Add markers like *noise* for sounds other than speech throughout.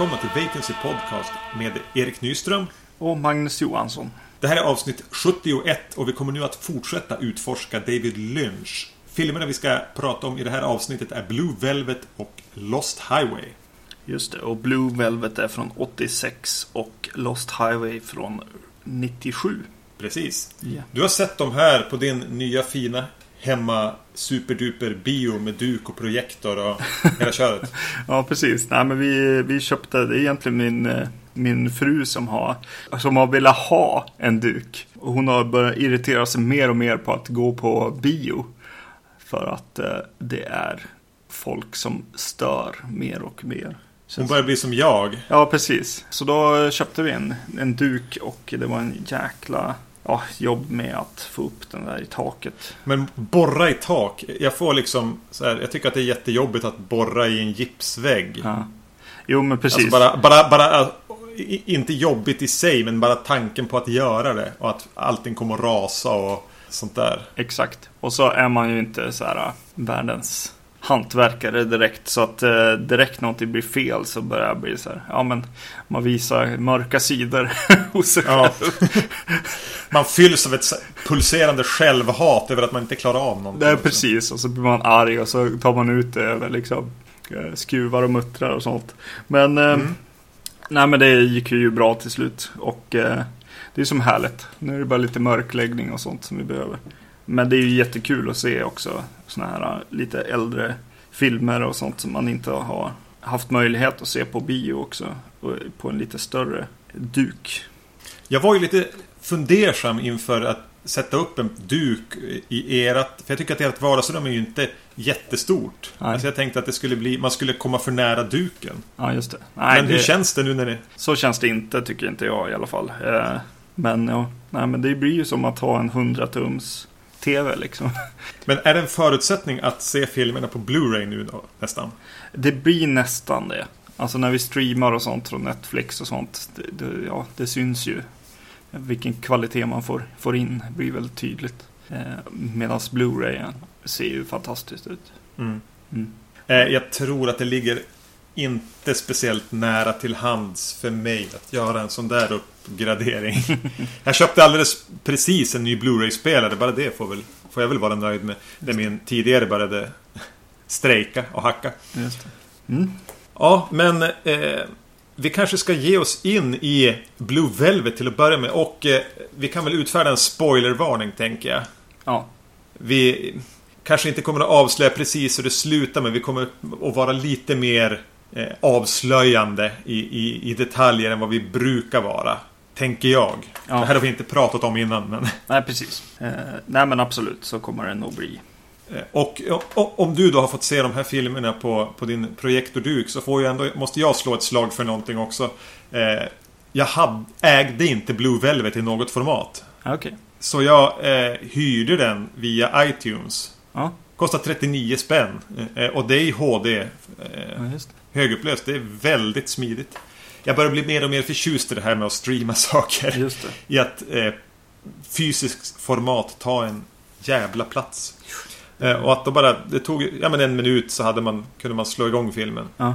Välkomna till Vacancy Podcast med Erik Nyström. Och Magnus Johansson. Det här är avsnitt 71 och vi kommer nu att fortsätta utforska David Lynch. Filmerna vi ska prata om i det här avsnittet är Blue Velvet och Lost Highway. Just det, och Blue Velvet är från 86 och Lost Highway från 97. Precis. Ja. Du har sett de här på din nya fina hemma superduper bio med duk och projektor och hela köret. *laughs* Ja, precis. Nej, men vi, vi köpte, det är egentligen min, eh, min fru som har, som har velat ha en duk. Och hon har börjat irritera sig mer och mer på att gå på bio. För att eh, det är folk som stör mer och mer. Hon börjar bli som jag. Ja, precis. Så då köpte vi en, en duk och det var en jäkla ja, jobb med att få upp den där i taket. Men borra i tak. Jag får liksom så här, Jag tycker att det är jättejobbigt att borra i en gipsvägg. Ja. Jo, men precis. Alltså bara, bara, bara, inte jobbigt i sig, men bara tanken på att göra det. Och att allting kommer att rasa och sånt där. Exakt. Och så är man ju inte så här äh, världens hantverkare direkt. Så att eh, direkt någonting blir fel så börjar jag bli så här. Ja, men man visar mörka sidor *laughs* hos sig Ja. själv. Man fylls av ett pulserande självhat över att man inte klarar av någonting. Det är precis. Och så blir man arg och så tar man ut det över liksom eh, skruvar och muttrar och sånt. Men eh, Mm. nej, men det gick ju bra till slut. Och eh, det är som härligt. Nu är det bara lite mörkläggning och sånt som vi behöver. Men det är ju jättekul att se också såna här eh, lite äldre filmer och sånt som man inte har haft möjlighet att se på bio också. På en lite större duk. Jag var ju lite fundersam inför att sätta upp en duk i erat. För jag tycker att ert vardagsrum är ju inte jättestort. Nej. Alltså jag tänkte att det skulle bli, man skulle komma för nära duken. Ja, just det. Nej, Men hur det... känns det nu när ni... Så känns det inte, tycker inte jag i alla fall. Eh, men ja, nej, men det blir ju som att ha en 100 tums TV liksom. *laughs* Men är det en förutsättning att se filmerna på Blu-ray nu då, nästan? Det blir nästan det. Alltså när vi streamar och sånt från Netflix och sånt. Det, det, ja, det syns ju. Vilken kvalitet man får, får in blir väldigt tydligt. Eh, Medan Blu-rayen ser ju fantastiskt ut. Mm. Mm. Eh, jag tror att det ligger inte speciellt nära till hands för mig att göra en sån där uppgradering. *laughs* jag köpte alldeles precis en ny Blu-ray-spelare. Bara det får, väl, får jag väl vara nöjd med. Där min tidigare började *laughs* strejka och hacka. Mm. Ja, men eh, vi kanske ska ge oss in i Blue Velvet till att börja med. Och eh, vi kan väl utfärda en spoilervarning, tänker jag. Ja, Vi kanske inte kommer att avslöja precis hur det slutar, men vi kommer att vara lite mer eh, avslöjande i, i, i detaljer än vad vi brukar vara. Tänker jag. Ja. Det här har vi inte pratat om innan, men... nej precis. Eh, nej men absolut så kommer det nog bli. Eh, Och, och om du då har fått se de här filmerna på, på din projektorduk så får jag ändå, måste jag slå ett slag för någonting också. Eh, jag hade, ägde inte Blue Velvet i något format. Okej. Så jag eh, hyrde den via iTunes. Ja, Kostar 39 spänn. Eh, och det är i HD. Eh, ja, det. högupplöst. Det är väldigt smidigt. Jag börjar bli mer och mer förtjust i det här med att streama *laughs* saker. I att eh, fysiskt format ta en jävla plats. Eh, och att då bara, det tog ja, men en minut så hade man, kunde man slå igång filmen. Ja.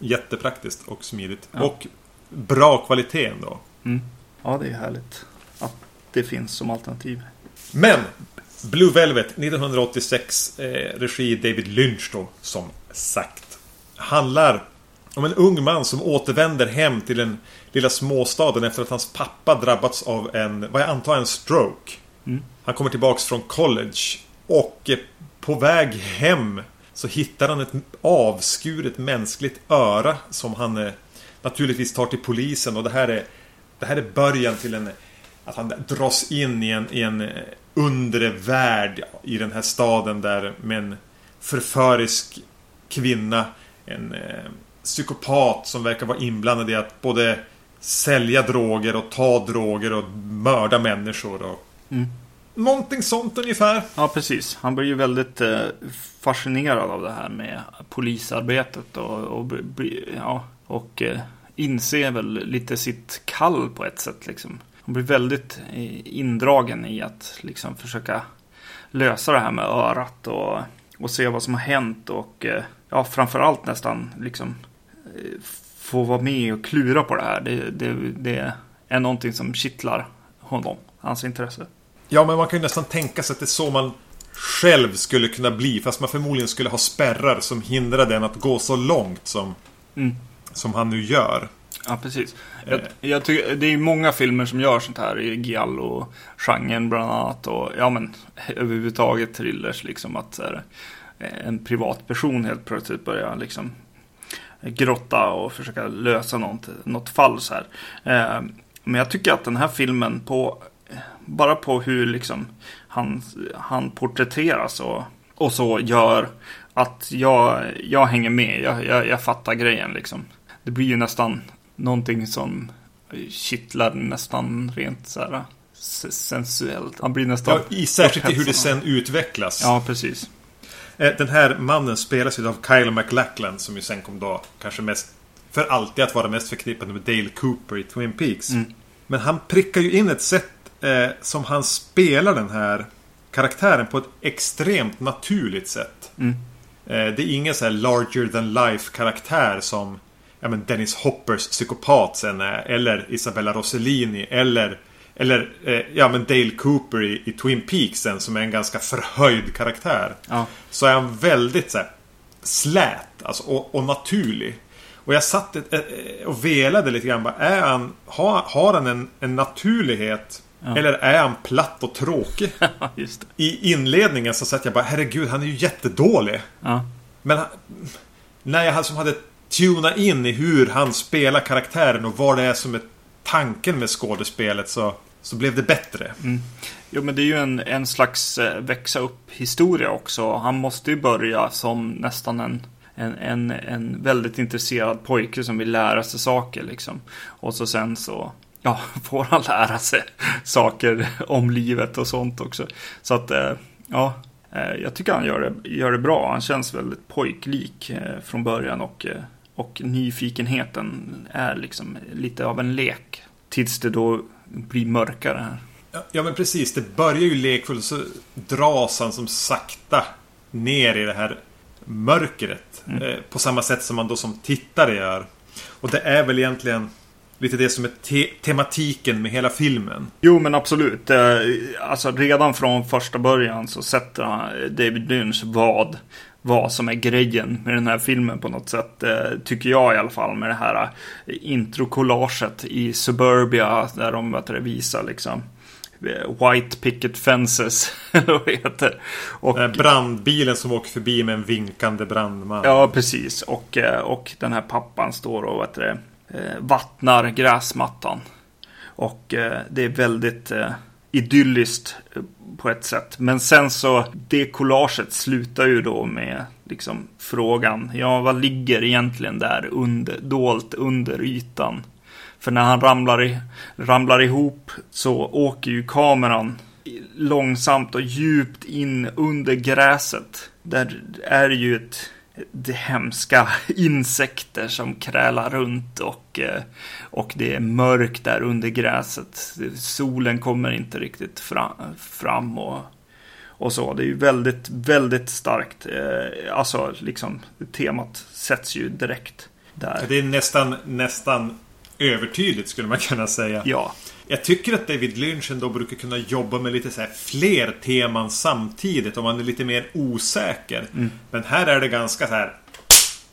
Jättepraktiskt och smidigt. Ja. Och bra kvalitet ändå. Mm. Ja, det är härligt att det finns som alternativ. Men Blue Velvet 1986 eh, Regi David Lynch då som sagt Handlar om en ung man som återvänder hem till den lilla småstaden efter att hans pappa drabbats av en, vad jag antar en stroke. Mm. Han kommer tillbaks från college och eh, på väg hem så hittar han ett avskuret mänskligt öra som han eh, naturligtvis tar till polisen och det här är det här är början till en att han dras in i en, i en eh, undre värld i den här staden där med en förförisk kvinna en, psykopat som verkar vara inblandad i att både sälja droger och ta droger och mörda människor. Och Mm. Någonting sånt ungefär. Ja, precis. Han blir ju väldigt eh, fascinerad av det här med polisarbetet och, och, ja, och eh, inser väl lite sitt kall på ett sätt. Liksom. Han blir väldigt eh, indragen i att liksom, försöka lösa det här med örat och, och se vad som har hänt och eh, ja, framförallt nästan liksom få vara med och klura på det här. Det, det, det är någonting som kittlar honom, hans intresse. Ja, men man kan ju nästan tänka sig att det är så man själv skulle kunna bli. Fast man förmodligen skulle ha spärrar som hindrar den att gå så långt som, Mm. som han nu gör. Ja, precis. Jag, jag tycker, det är ju många filmer som gör sånt här i Giallo-genren bland annat. Och ja, men överhuvudtaget thrillers liksom att här, eh, en privatperson helt plötsligt börjar liksom grotta och försöka lösa något, något fall så här. Eh, men jag tycker att den här filmen på bara på hur liksom han, han porträtteras och, och så gör att jag, jag hänger med. Jag, jag, jag fattar grejen liksom. Det blir ju nästan någonting som kittlar nästan rent så här sensuellt. Han blir nästan... Ja, i, särskilt i hur det sen utvecklas. Ja, precis. Eh, Den här mannen spelas ju av Kyle MacLachlan som ju sen kom då kanske mest för alltid att vara mest förknippad med Dale Cooper i Twin Peaks. Mm. Men han prickar ju in ett sätt eh, som han spelar den här karaktären på ett extremt naturligt sätt. Mm. Eh, det är ingen så här larger than life karaktär som ja, men Dennis Hoppers psykopat sen är. Eller Isabella Rossellini. Eller, eller eh, ja, men Dale Cooper i, i Twin Peaks sen som är en ganska förhöjd karaktär. Ja. Så är han väldigt så här, slät alltså, och, och naturlig. Och jag satt ett, ett, och velade lite grann. Bara, är han, har, har han en, en naturlighet? Ja. Eller är han platt och tråkig? *laughs* I inledningen så satt jag bara herregud han är ju jättedålig. Ja. Men när jag som hade tunat in i hur han spelar karaktären och vad det är som är tanken med skådespelet så, så blev det bättre. Mm. Jo, men det är ju en, en slags eh, växa upp historia också. Han måste ju börja som nästan en, en, en, en väldigt intresserad pojke som vill lära sig saker liksom. Och så sen så ja, *laughs* får han lära sig saker om livet och sånt också. Så att, eh, ja, eh, jag tycker han gör det, gör det bra. Han känns väldigt pojklik från början och, och nyfikenheten är liksom lite av en lek. Tills det då blir mörkare här. Ja, men precis, det börjar ju lekfullt så dras han som sakta ner i det här mörkret. Eh, på samma sätt som man då som tittare gör. Och det är väl egentligen lite det som är te- tematiken med hela filmen. Jo, men absolut. Eh, Alltså redan från första början så sätter han David Lynch vad, vad som är grejen med den här filmen på något sätt. eh, Tycker jag i alla fall med det här eh, introcollaget i Suburbia där de vet du, visar liksom eh, White Picket Fences, *laughs* vad heter. Och, brandbilen som åker förbi med en vinkande brandman. Ja, precis. Och, och den här pappan står och vet du, vattnar gräsmattan. Och det är väldigt idylliskt eh, på ett sätt. Men sen så, det collaget slutar ju då med liksom frågan, ja vad ligger egentligen där under, dolt under ytan? För när han ramlar, i, ramlar ihop så åker ju kameran långsamt och djupt in under gräset. Där är ju ett det hemska insekter som krälar runt och, eh, och det är mörkt där under gräset. Solen kommer inte riktigt fram, fram och, och så. Det är ju väldigt, väldigt starkt. Eh, Alltså, liksom temat sätts ju direkt där. Det är nästan, nästan övertydligt skulle man kunna säga. Ja, Jag tycker att David Lynch ändå brukar kunna jobba med lite så fler teman samtidigt om man är lite mer osäker. Men här är det ganska så här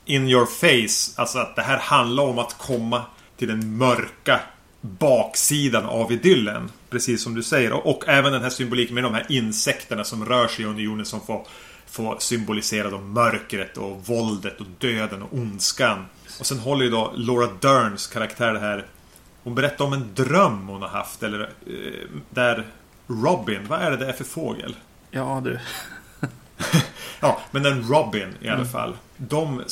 in your face. Alltså att det här handlar om att komma till den mörka baksidan av idyllen. Precis som du säger. Och, och även den här symboliken med de här insekterna som rör sig under jorden som får, får symbolisera då mörkret och våldet och döden och ondskan. Och sen håller ju då Laura Derns karaktär det här hon berättar om en dröm hon har haft. Eller där Robin, vad är det det är för fågel? ja du. *laughs* Ja, men en Robin i alla mm. fall. De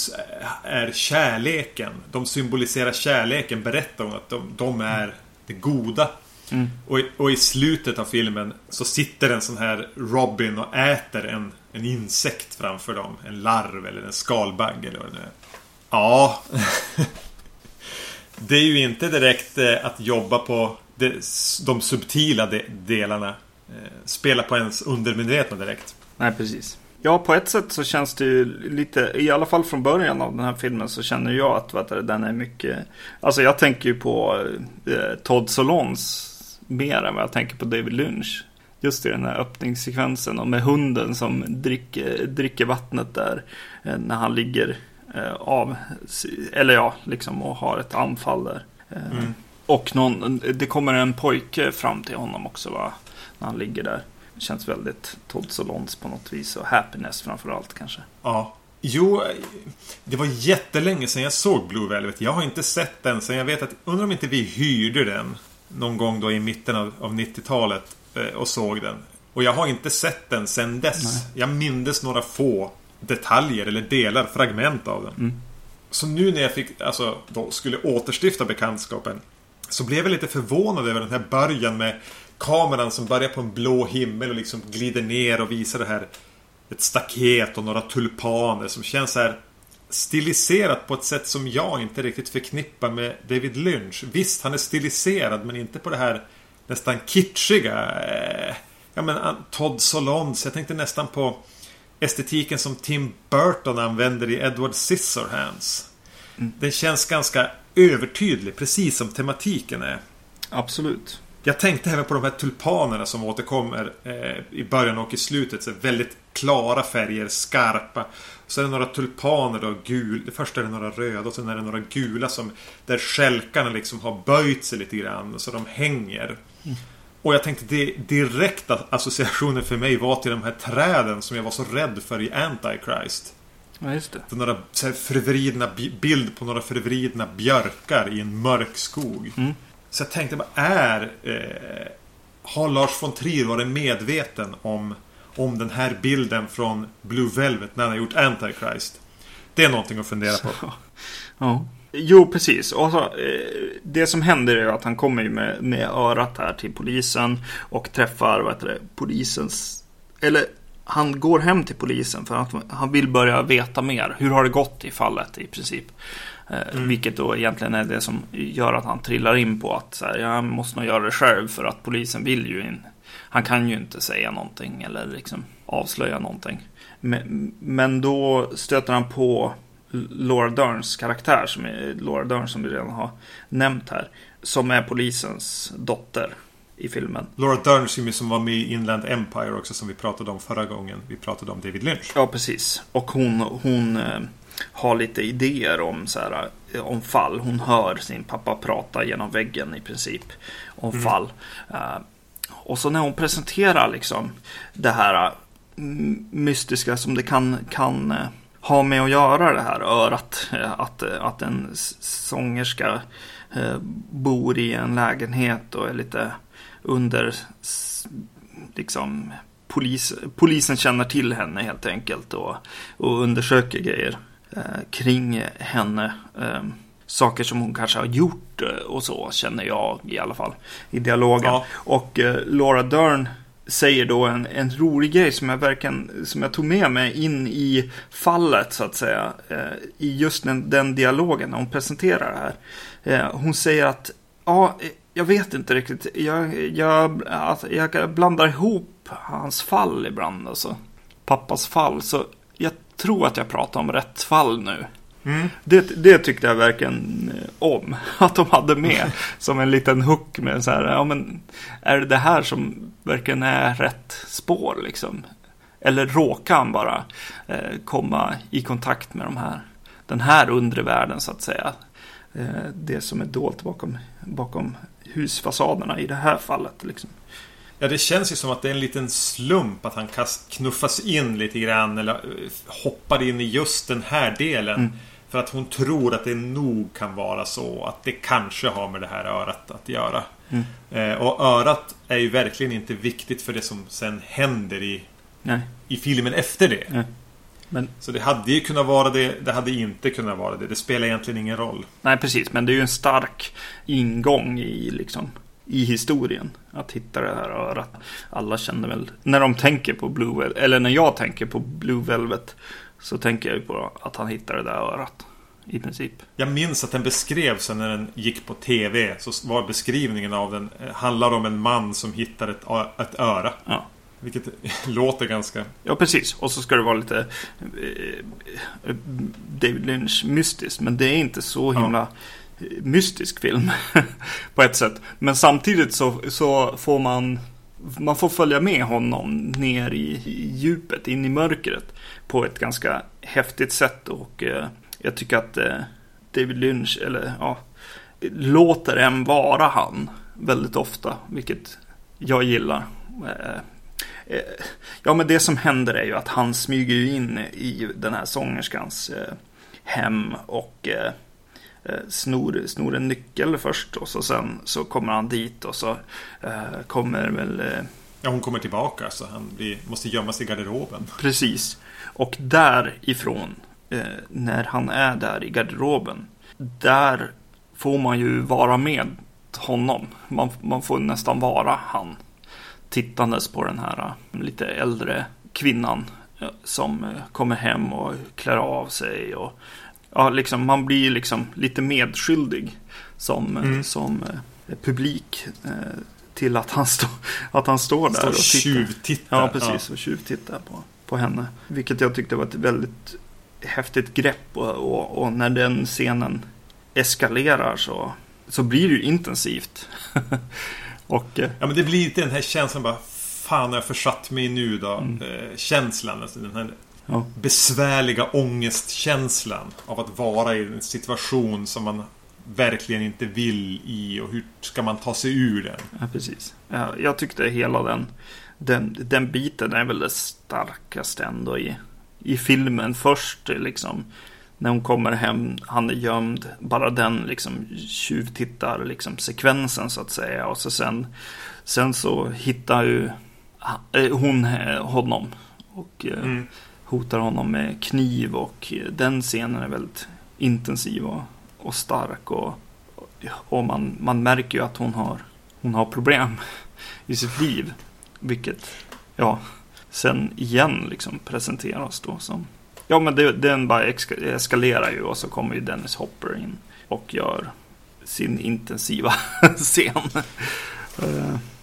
är kärleken. De symboliserar kärleken, berättar hon att de, de är det goda. Mm. Och, i, och, i, slutet av filmen så sitter en sån här Robin och äter en, en insekt framför dem. En larv eller en skalbagge eller vad det nu är. Ja. *laughs* det är ju inte direkt eh, att jobba på de, subtila de, delarna. Eh, spela på ens undermedvetna direkt. Nej, precis. Ja, på ett sätt så känns det ju lite, i alla fall från början av den här filmen så känner jag att vet du, den är mycket, alltså jag tänker ju på eh, Todd Solons mer än vad jag tänker på David Lynch. Just i den här öppningssekvensen och med hunden som dricker, dricker vattnet där eh, när han ligger av, eller ja, liksom och har ett anfall där. Eh, mm. Och någon, det kommer en pojke fram till honom också va, när han ligger där. Det känns väldigt Todd Solons på något vis och Happiness framförallt kanske. Ja. Jo, det var jättelänge sedan jag såg Blue Velvet. Jag har inte sett den sen jag vet att, undrar om inte vi hyrde den någon gång då i mitten av, av 90-talet eh, och såg den. Och jag har inte sett den sen dess. Nej. Jag mindes några få detaljer eller delar, fragment av den. Mm. Så nu när jag fick, alltså, då skulle återstifta bekantskapen så blev jag lite förvånad över den här början med kameran som börjar på en blå himmel och liksom glider ner och visar det här ett staket och några tulpaner som känns så här stiliserat på ett sätt som jag inte riktigt förknippar med David Lynch. Visst, han är stiliserad men inte på det här nästan kitschiga. Eh, ja men Todd Solondz. Jag tänkte nästan på estetiken som Tim Burton använder i Edward Scissorhands. Mm. Den känns ganska övertydlig, precis som tematiken är. Absolut. Jag tänkte även på de här tulpanerna som återkommer eh, i början och i slutet. Så väldigt klara färger, skarpa. Så är det några tulpaner då, gul. Det första är det några röda och sen är det några gula som Där skälkarna liksom har böjt sig lite grann så de hänger. Mm. Och jag tänkte det direkta associationen för mig var till de här träden som jag var så rädd för i Antichrist. Ja, just det. Några så förvridna bild på några förvridna björkar i en mörk skog. Mm. Så jag tänkte, vad är... Eh, har Lars von Trier varit medveten om om den här bilden från Blue Velvet när han har gjort Antichrist. Det är någonting att fundera på. *laughs* Ja. Jo, precis. Och så, eh, det som händer är att han kommer med, med örat här till polisen och träffar vad heter det, polisens... Eller han går hem till polisen för att han vill börja veta mer. Hur har det gått i fallet i princip? Eh, mm. Vilket då egentligen är det som gör att han trillar in på att så här, jag måste nog göra det själv för att polisen vill ju in han kan ju inte säga någonting eller liksom avslöja någonting. Men, men då stöter han på Laura Derns karaktär, som är Laura Dern som vi redan har nämnt här. Som är polisens dotter i filmen. Laura Dern som var med i Inland Empire också som vi pratade om förra gången. Vi pratade om David Lynch. Ja, precis. Och hon, hon eh, har lite idéer om, så här, eh, om fall. Hon hör sin pappa prata genom väggen i princip. Om mm. fall. Uh, och så när hon presenterar liksom det här mystiska som det kan, kan eh, ha med att göra det här örat. Eh, att, eh, att en sångerska bor i en lägenhet och är lite under liksom polis, polisen känner till henne helt enkelt och, och undersöker grejer eh, kring henne. Eh, saker som hon kanske har gjort eh, och så känner jag i alla fall i dialogen. Ja. Och eh, Laura Dern säger då en, en rolig grej som jag verkligen som jag tog med mig in i fallet så att säga. Eh, I just den, den dialogen när hon presenterar det här. Eh, hon säger att ja, jag vet inte riktigt. Jag, jag, jag blandar ihop hans fall ibland. Alltså. Pappas fall. Så jag tror att jag pratar om rätt fall nu. Mm. Det, det tyckte jag verkligen eh, om. *laughs* Att de hade med *laughs* som en liten hook med så här, ja men är det det här som verkligen är rätt spår liksom? Eller råkar han bara eh, komma i kontakt med de här, den här undre världen så att säga. Eh, det som är dolt bakom, bakom husfasaderna i det här fallet. Liksom. Ja, det känns ju som att det är en liten slump att han knuffas in lite grann eller eh, hoppar in i just den här delen. Mm. För att hon tror att det nog kan vara så att det kanske har med det här örat att göra. Mm. Eh, och örat är ju verkligen inte viktigt för det som sen händer i, i filmen efter det. Nej. Men, Så det hade ju kunnat vara det, det hade inte kunnat vara det. Det spelar egentligen ingen roll. nej, precis. Men det är ju en stark ingång i, liksom, i historien. Att hitta det här örat. Alla känner väl, när de tänker på Blue Velvet, eller när jag tänker på Blue Velvet, så tänker jag ju på att han hittar det där örat. I princip. Jag minns att den beskrevs när den gick på TV. Så var beskrivningen av den eh, handlar om en man som hittar ett, ett öra. Ja. Vilket *laughs* låter ganska... Ja, precis. Och så ska det vara lite eh, David Lynch mystiskt. Men det är inte så Ja. himla eh, mystisk film *laughs* på ett sätt. Men samtidigt så, så får man man får följa med honom ner i, i djupet, in i mörkret på ett ganska häftigt sätt. Och eh, jag tycker att eh, David Lynch, eller ja, låter en vara han väldigt ofta, vilket jag gillar. Eh, eh Ja, men det som händer är ju att han smyger in i den här sångerskans eh, hem och eh, snor, snor en nyckel först och så sen så kommer han dit och så eh, kommer väl eh, Ja, hon kommer tillbaka så han blir, måste gömma sig i garderoben. Precis. Och därifrån, eh, när han är där i garderoben, där får man ju vara med honom. Man, man får nästan vara han. Tittandes på den här eh, lite äldre kvinnan eh, som eh, kommer hem och klär av sig. Och, ja, liksom, man blir liksom lite medskyldig som, eh, Mm. som eh, publik eh, till att han, stå, att han står där Står och och tittar. tjuvtittar. Ja, precis. Och tjuvtittar på, på henne. Vilket jag tyckte var ett väldigt häftigt grepp. Och, och, och när den scenen eskalerar så, så blir det ju intensivt. *laughs* och eh, Ja, men det blir den här känslan bara Fan har jag försatt mig nu då? Mm. Eh, känslan. Alltså den här ja, besvärliga ångestkänslan av att vara i en situation som man verkligen inte vill i och hur ska man ta sig ur den? ja, precis. Ja, jag tyckte hela den, den, den biten är väl det starkaste ändå i, i filmen. Först liksom när hon kommer hem, han är gömd. Bara den liksom tjuvtittar liksom sekvensen så att säga. Och så sen, sen så hittar ju eh, hon eh, honom. Och eh, Mm hotar honom med kniv och eh, den scenen är väldigt intensiv och, och stark. Och, och man, man märker ju att hon har, hon har problem i sitt liv. Vilket, ja, sen igen liksom presenteras då som Ja men det, den bara eskalerar ju och så kommer ju Dennis Hopper in och gör sin intensiva *laughs* scen.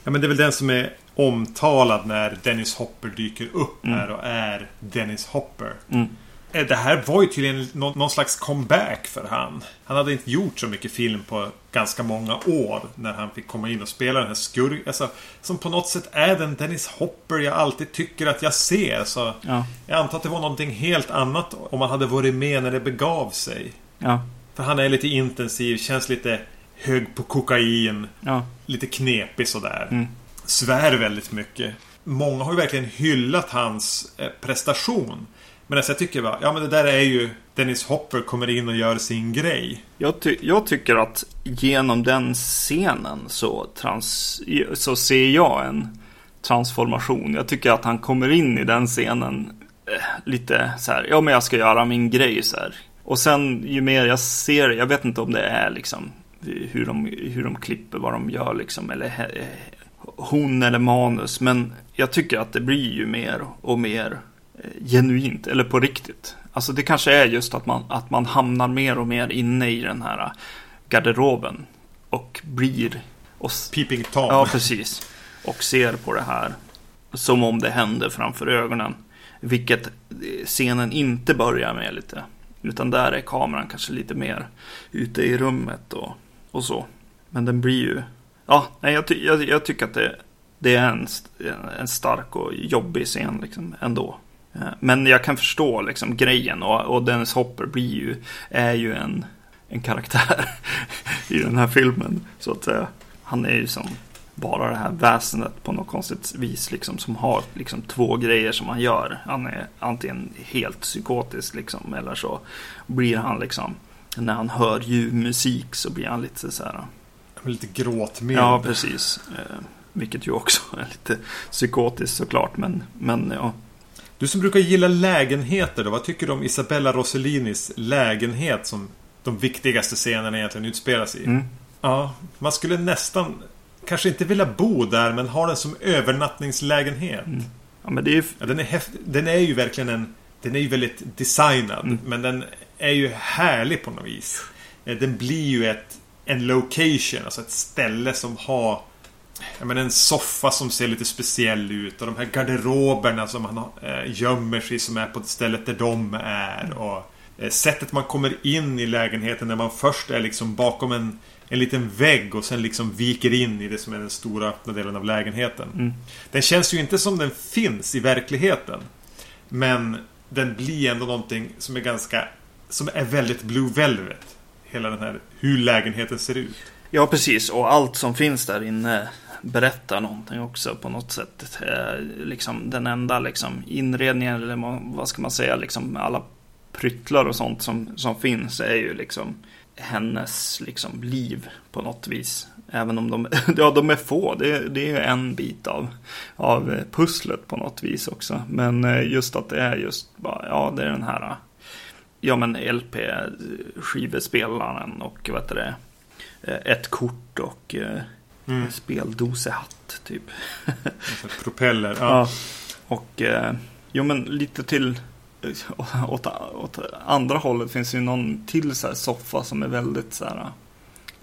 Ja, men det är väl den som är omtalad när Dennis Hopper dyker upp Mm. här och är Dennis Hopper. mm, Eh, Det här var ju tydligen någon, någon slags comeback för han. Han hade inte gjort så mycket film på ganska många år när han fick komma in och spela den här skurk... Alltså, som på något sätt är den Dennis Hopper jag alltid tycker att jag ser. Så ja, jag antar att det var någonting helt annat om man hade varit med när det begav sig. ja, För han är lite intensiv, känns lite hög på kokain. ja, Lite knepig sådär. mm, Svär väldigt mycket. Många har ju verkligen hyllat hans eh, prestation. Men alltså jag tycker bara, ja men det där är ju Dennis Hopper kommer in och gör sin grej. Jag, ty- jag tycker att genom den scenen så, trans- så ser jag en transformation. Jag tycker att han kommer in i den scenen eh, lite så här, ja men jag ska göra min grej så här. Och sen ju mer jag ser, jag vet inte om det är liksom hur de, hur de klipper, vad de gör liksom, eller hon eller manus. Men jag tycker att det blir ju mer och mer eh, genuint, eller på riktigt. Alltså det kanske är just att man, att man hamnar mer och mer inne i den här garderoben. Och blir... Och, Peeping Tom. ja, precis. Och ser på det här som om det händer framför ögonen. Vilket eh, scenen inte börjar med lite. Utan där är kameran kanske lite mer ute i rummet och, och så. Men den blir ju... Ja, nej, jag, ty, jag, jag tycker att det, det är en, en stark och jobbig scen liksom ändå. Eh, men jag kan förstå liksom grejen och, och Dennis Hopper blir ju, är ju en, en karaktär *laughs* i den här filmen så att säga. Han är ju som bara det här väsendet på något konstigt vis liksom som har liksom två grejer som han gör. Han är antingen helt psykotisk liksom eller så blir han liksom när han hör ljuv musik så blir han lite så här Lite gråtmild. Ja, precis. Eh, vilket ju också *laughs* är lite psykotiskt såklart. Men, men ja. Du som brukar gilla lägenheter då, vad tycker du om Isabella Rossellinis lägenhet som de viktigaste scenerna egentligen utspelas i? Mm. Ja, man skulle nästan kanske inte vilja bo där men ha den som övernattningslägenhet. Mm. Ja, men det är ju... Ja, den, är häft... den är ju verkligen en... Den är ju väldigt designad. Mm. Men den är ju härlig på något vis. Eh, Den blir ju ett... En location, alltså ett ställe som har... Menar, en soffa som ser lite speciell ut och de här garderoberna som han eh, gömmer sig som är på stället där de är. Och eh, sättet man kommer in i lägenheten när man först är liksom bakom en, en liten vägg och sen liksom viker in i det som är den stora öppna delen av lägenheten. Mm. Den känns ju inte som den finns i verkligheten. Men den blir ändå någonting som är ganska... Som är väldigt Blue Velvet. Hela den här... Hur lägenheten ser ut. Ja, precis. Och allt som finns där inne berättar någonting också på något sätt. Eh, liksom den enda liksom, inredningen, eller vad- ska man säga, liksom alla pryttlar och sånt som, som finns är ju liksom hennes liksom, liv på något vis. Även om de, *laughs* ja, de är få, det, det är ju en bit av, av pusslet på något vis också. Men eh, just att det är just bara, ja, det är den här Ja men LP-skivespelaren och vad heter det eh, Ett kort och eh, Mm. speldosehatt typ. Propeller. Ja. Ja. Och eh, jo men lite till åt, åt andra hållet finns ju någon till så här soffa som är väldigt så här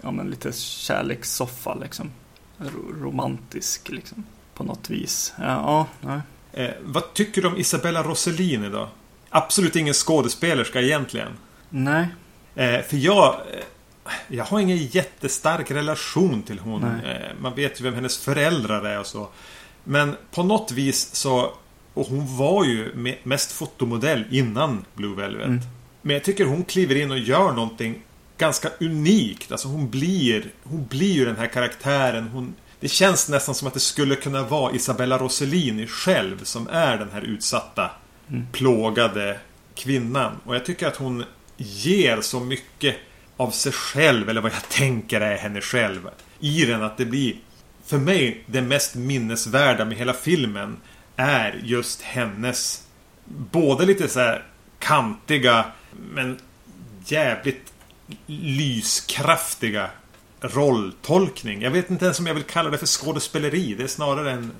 ja men lite kärlekssoffa liksom. Ro- Romantisk liksom på något vis. Ja, ja. Eh, vad tycker du om Isabella Rossellini då? Absolut ingen skådespelerska egentligen. nej. Eh, för jag... Eh, jag har ingen jättestark relation till hon. Eh, man vet ju vem hennes föräldrar är och så. Men på något vis så... Och hon var ju me- mest fotomodell innan Blue Velvet. Mm. Men jag tycker hon kliver in och gör någonting ganska unikt. Alltså hon blir... Hon blir ju den här karaktären. Hon, det känns nästan som att det skulle kunna vara Isabella Rossellini själv som är den här utsatta, Mm. plågade kvinnan. Och jag tycker att hon ger så mycket av sig själv, eller vad jag tänker är henne själv, i den att det blir... För mig, det mest minnesvärda med hela filmen är just hennes... Både lite så här kantiga, men jävligt lyskraftiga rolltolkning. Jag vet inte ens om jag vill kalla det för skådespeleri. Det är snarare en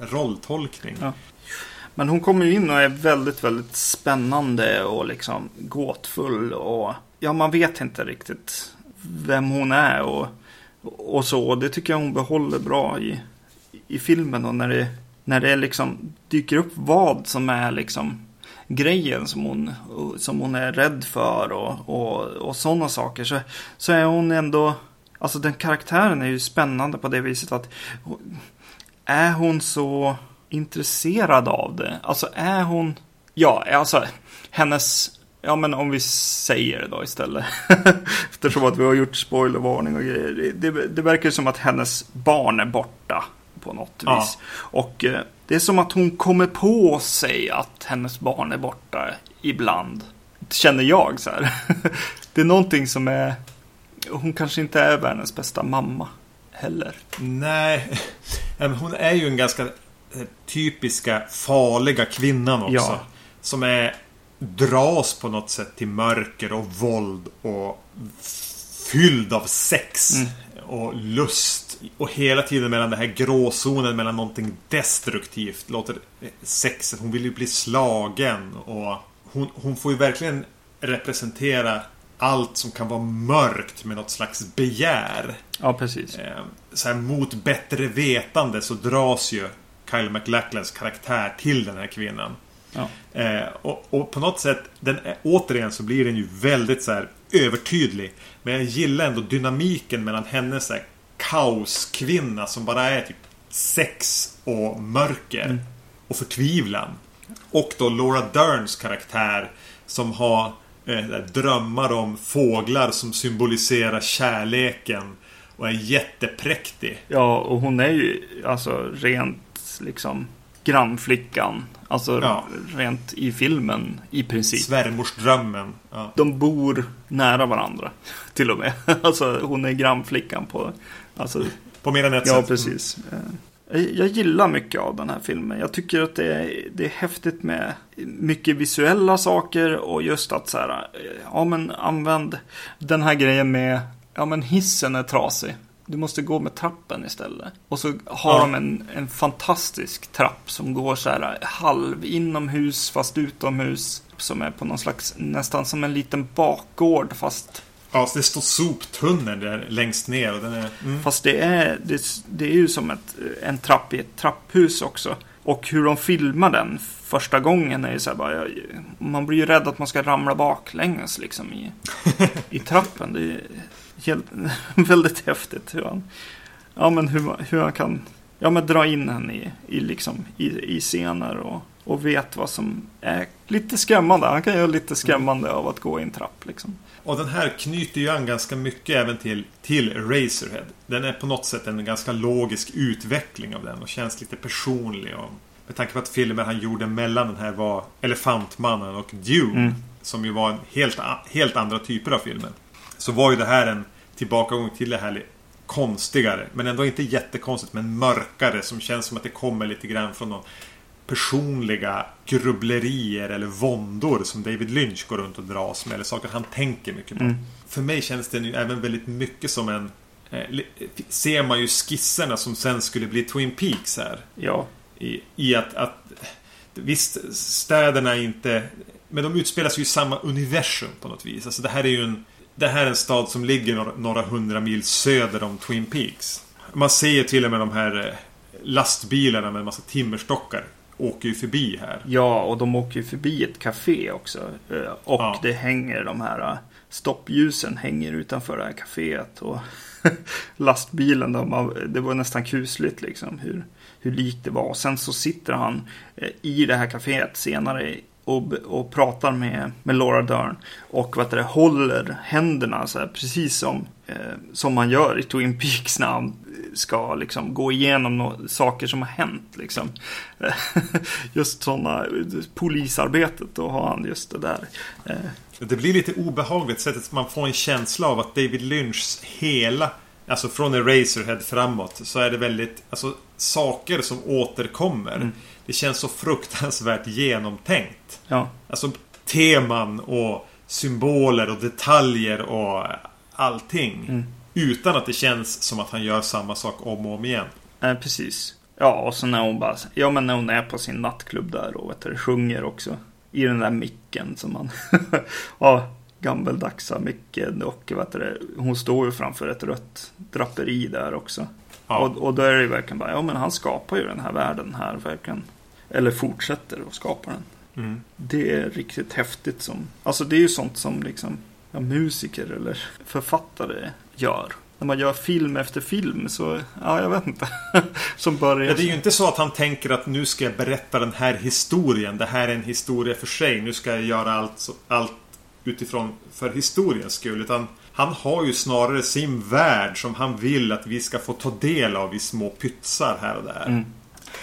eh, rolltolkning. Ja. Men hon kommer ju in och är väldigt, väldigt spännande och liksom gåtfull och ja, man vet inte riktigt vem hon är och, och så. Det tycker jag hon behåller bra i, i filmen och när det, när det liksom dyker upp vad som är liksom grejen som hon, som hon är rädd för och, och, och sådana saker så, så är hon ändå, alltså den karaktären är ju spännande på det viset att är hon så intresserad av det? Alltså är hon... Ja, alltså hennes... Ja, men om vi säger det då istället. *laughs* Eftersom att vi har gjort spoilervarning och grejer. Det, det, det verkar som att hennes barn är borta på något Ja. vis. Och eh, det är som att hon kommer på sig att hennes barn är borta ibland. Känner jag så här. *laughs* det är någonting som är... Hon kanske inte är världens bästa mamma heller. Nej, *laughs* hon är ju en ganska typiska farliga kvinnan också. Ja. Som är dras på något sätt till mörker och våld och fylld av sex Mm. och lust. Och hela tiden mellan den här gråzonen mellan någonting destruktivt. Låter sexet. Hon vill ju bli slagen och hon, hon får ju verkligen representera allt som kan vara mörkt med något slags begär. Ja, precis. Eh, så här, mot bättre vetande så dras ju Kyle MacLachlans karaktär till den här kvinnan. Ja. Eh, och, och på något sätt, den återigen så blir den ju väldigt så här övertydlig. Men jag gillar ändå dynamiken mellan hennes så här, kaoskvinna som bara är typ sex och mörker. Och förtvivlan. Och då Laura Derns karaktär som har eh, drömmar om fåglar som symboliserar kärleken. Och är jättepräktig. Ja, och hon är ju alltså rent liksom grannflickan. Alltså Ja. rent i filmen i princip. Svärmorsdrömmen. Ja. De bor nära varandra *laughs* till och med. *laughs* Alltså hon är grannflickan på... Alltså, På mer än ett ja, sätt. precis. Eh, Jag gillar mycket av den här filmen. Jag tycker att det är, det är häftigt med mycket visuella saker och just att så här, ja men använd den här grejen med, ja men hissen är trasig. Du måste gå med trappen istället. Och så har ja. de en, en fantastisk trapp som går så här halv inomhus fast utomhus. Som är på någon slags, nästan som en liten bakgård fast Ja, det står soptunneln där längst ner. Och den är, mm. Fast det är, det, det, är ju som ett, en trapp i ett trapphus också. Och hur de filmar den första gången är ju så här bara, Man blir ju rädd att man ska ramla baklänges liksom i, *laughs* i trappen. Det är helt, *laughs* väldigt häftigt hur han, ja, men hur, hur han kan ja, men dra in henne i, i, liksom, i, i scener och, och vet vad som är lite skrämmande. Han kan göra lite skrämmande mm. av att gå i en trapp. Liksom. Och den här knyter ju an ganska mycket även till, till Razorhead. Den är på något sätt en ganska logisk utveckling av den och känns lite personlig. Och med tanke på att filmen han gjorde mellan den här var Elefantmannen och Dune. Mm. Som ju var en helt, helt andra typer av filmer. Så var ju det här en tillbakagång till det här konstigare. Men ändå inte jättekonstigt men mörkare som känns som att det kommer lite grann från någon personliga grubblerier eller våndor som David Lynch går runt och dras med. Eller saker han tänker mycket på. Mm. För mig känns den ju även väldigt mycket som en... Eh, ser man ju skisserna som sen skulle bli Twin Peaks här. Ja. I, i att, att... Visst, städerna är inte... Men de utspelar sig ju i samma universum på något vis. Alltså det här är ju en... Det här är en stad som ligger några, några hundra mil söder om Twin Peaks. Man ser till och med de här eh, lastbilarna med en massa timmerstockar åker ju förbi här. Ja, och de åker ju förbi ett café också. Eh, och ja. det hänger de här eh, stoppljusen hänger utanför det här kaféet. Och *laughs* lastbilen, de, det var nästan kusligt liksom hur, hur likt det var. Och sen så sitter han i det här kaféet senare och, och pratar med, med Laura Dern. Och vad det, håller händerna så här, precis som, eh, som man gör i Twin Peaks när han ska liksom gå igenom no saker som har hänt. Liksom. *laughs* just sådana polisarbetet, då har han just det där. Eh. Det blir lite obehagligt sättet man får en känsla av att David Lynchs hela Alltså från Eraserhead framåt så är det väldigt Alltså saker som återkommer. Mm. Det känns så fruktansvärt genomtänkt. Ja. Alltså teman och symboler och detaljer och allting. Mm. Utan att det känns som att han gör samma sak om och om igen. Nej, precis. Ja, och så när hon bara, ja men när hon är på sin nattklubb där och vet du, sjunger också. I den där micken som man, *laughs* ja, gammeldagsa micken och vet du, hon står ju framför ett rött draperi där också. Ja. Och, och då är det ju verkligen bara, ja men han skapar ju den här världen här verkligen. Eller fortsätter att skapa den. Mm. Det är riktigt häftigt som, alltså det är ju sånt som liksom ja, musiker eller författare gör. När man gör film efter film så, ja jag vet inte. *laughs* som börjar... Ja, det är ju inte så att han tänker att nu ska jag berätta den här historien. Det här är en historia för sig. Nu ska jag göra allt, allt utifrån för historiens skull. Utan han har ju snarare sin värld som han vill att vi ska få ta del av i små pytsar här och där. Mm.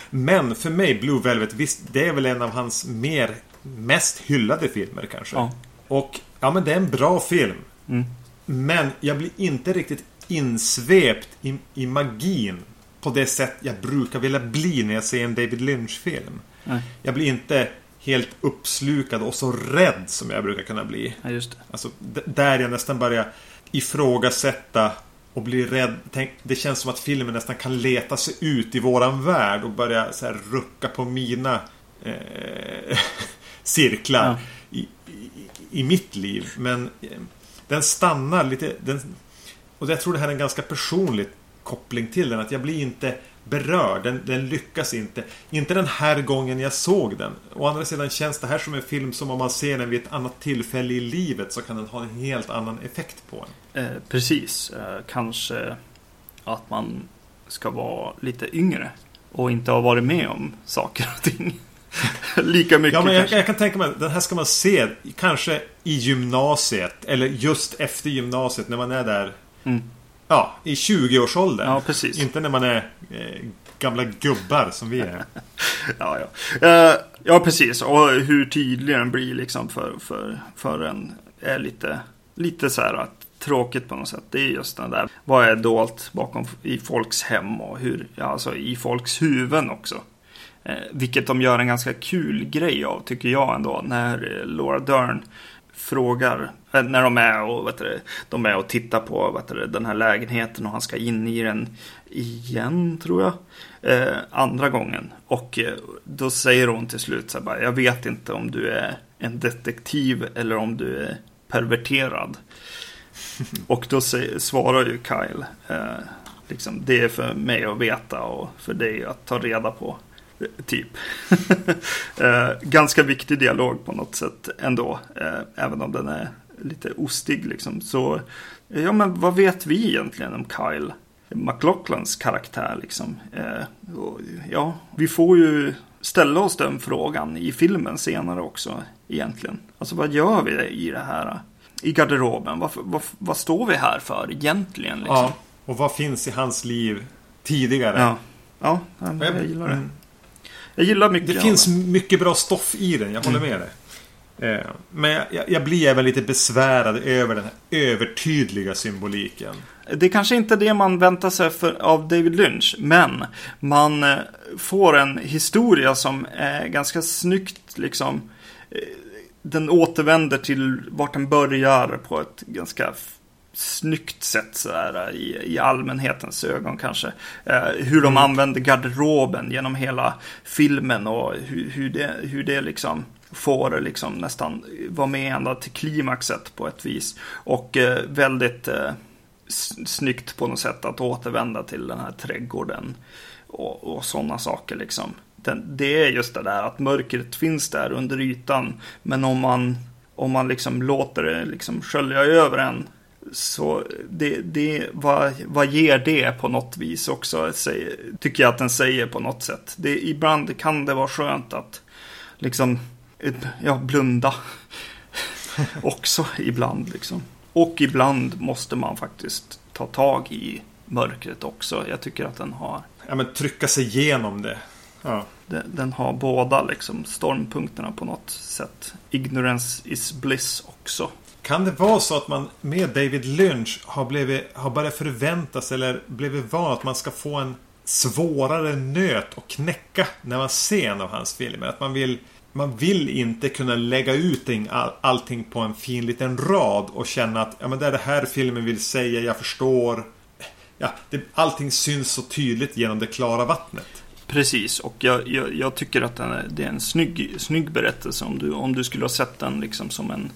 Men för mig, Blue Velvet, visst, det är väl en av hans mer mest hyllade filmer kanske. Ja. Och ja, men det är en bra film. Mm. Men jag blir inte riktigt insvept i, i magin på det sätt jag brukar vilja bli när jag ser en David Lynch-film. Jag blir inte helt uppslukad och så rädd som jag brukar kunna bli. Ja, just det. Alltså, där jag nästan börjar ifrågasätta och bli rädd. Tänk, det känns som att filmen nästan kan leta sig ut i våran värld och börja så här, rucka på mina eh, *laughs* cirklar ja. i, i, i, mitt liv. Men eh, den stannar lite. Den, och jag tror det här är en ganska personlig koppling till den. Att jag blir inte berörd. Den, den, lyckas inte. Inte den här gången jag såg den. Å andra sidan känns det här som en film som om man ser den vid ett annat tillfälle i livet så kan den ha en helt annan effekt på en. Eh, precis. Eh, kanske att man ska vara lite yngre och inte ha varit med om saker och ting. *laughs* Lika mycket Ja, men jag, jag, kan tänka mig den här ska man se kanske i gymnasiet eller just efter gymnasiet när man är där. Mm. Ja, i 20-årsåldern. Ja, precis. Inte när man är eh, gamla gubbar som vi är. *laughs* ja, ja. Uh, ja, precis. Och hur tydlig den blir liksom för, för, för en är lite, lite så här att tråkigt på något sätt. Det är just det där. Vad är dolt bakom i folks hem och hur, ja, alltså i folks huvuden också. Eh, vilket de gör en ganska kul grej av tycker jag ändå. När Laura Dern frågar, eh, när de är och, vet du, de är och tittar på vet du, den här lägenheten och han ska in i den igen tror jag. Eh, andra gången. Och eh, då säger hon till slut så här bara, jag vet inte om du är en detektiv eller om du är perverterad. *laughs* och då säger, svarar ju Kyle, eh, liksom, det är för mig att veta och för dig att ta reda på. Typ. *laughs* eh, ganska viktig dialog på något sätt ändå. Eh, även om den är lite ostig liksom. Så, ja men vad vet vi egentligen om Kyle? McLaughlins karaktär liksom. Eh, ja, vi får ju ställa oss den frågan i filmen senare också egentligen. Alltså vad gör vi i det här? I garderoben? Vad, vad, vad står vi här för egentligen? Liksom? Ja, och vad finns i hans liv tidigare? Ja, ja jag gillar det. Jag gillar mycket Det finns mycket bra stoff i den, jag håller mm. med dig. Eh, men jag, jag, blir även lite besvärad över den här övertydliga symboliken. Det är kanske inte det man väntar sig för, av David Lynch, men man eh, får en historia som är ganska snyggt liksom. Eh, den återvänder till vart den börjar på ett ganska snyggt sätt sådär i, i allmänhetens ögon kanske. Eh, hur de mm. använder garderoben genom hela filmen och hur, hur, det, hur det liksom får liksom nästan vara med ända till klimaxet på ett vis. Och eh, väldigt eh, snyggt på något sätt att återvända till den här trädgården och, och sådana saker liksom. Den, det är just det där att mörkret finns där under ytan, men om man, om man liksom låter det liksom skölja över en så det, det, vad, vad ger det på något vis också, säger, tycker jag att den säger på något sätt. Det, ibland kan det vara skönt att liksom, ja, blunda *laughs* också ibland liksom. Och ibland måste man faktiskt ta tag i mörkret också. Jag tycker att den har... Ja, men trycka sig igenom det. Ja. Den, den har båda liksom stormpunkterna på något sätt. Ignorance is bliss också. Kan det vara så att man med David Lynch har, blivit, har börjat förvänta sig eller blivit van att man ska få en svårare nöt att knäcka när man ser en av hans filmer? Att man vill man vill inte kunna lägga ut all, allting på en fin liten rad och känna att ja, men det är det här filmen vill säga, jag förstår. Ja, det, allting syns så tydligt genom det klara vattnet. Precis, och jag, jag, jag tycker att är, det är en snygg, snygg berättelse om du, om du skulle ha sett den liksom som en,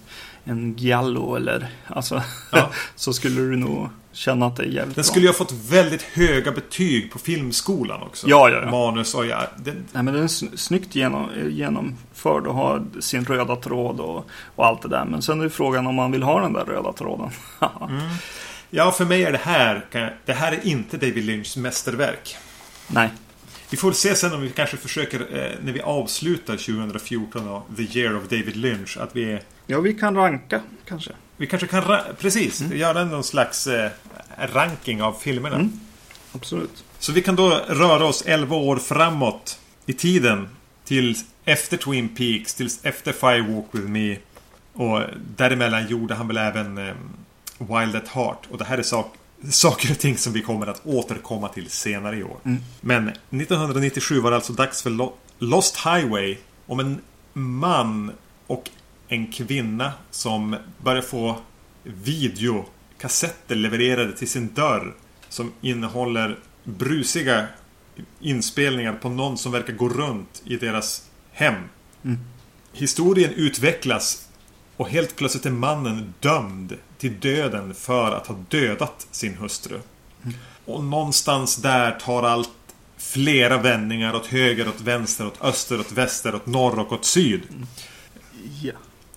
en giallo eller alltså, ja. *laughs* så skulle du nog känna att det är jävligt Den skulle ju ha fått väldigt höga betyg på filmskolan också. Ja, ja, ja. Manus och ja. Den... Nej, men den är snyggt genom, genomförd och har sin röda tråd och, och allt det där. Men sen är frågan om man vill ha den där röda tråden. *laughs* mm. Ja, för mig är det här, det här är inte David Lynchs mästerverk. Nej. Vi får se sen om vi kanske försöker, eh, när vi avslutar 2014 och The Year of David Lynch, att vi... Ja, vi kan ranka kanske. Vi kanske kan, precis, mm. göra någon slags eh, ranking av filmerna. Mm. Absolut. Så vi kan då röra oss 11 år framåt i tiden. Till efter Twin Peaks, till efter Fire Walk With Me. Och däremellan gjorde han väl även eh, Wild at Heart. Och det här är sak, saker och ting som vi kommer att återkomma till senare i år. Mm. Men 1997 var det alltså dags för Lost Highway. Om en man och en kvinna som börjar få videokassetter levererade till sin dörr. Som innehåller brusiga inspelningar på någon som verkar gå runt i deras hem. Mm. Historien utvecklas och helt plötsligt är mannen dömd till döden för att ha dödat sin hustru. Mm. Och någonstans där tar allt flera vändningar åt höger, åt vänster, åt öster, åt väster, åt norr och åt syd.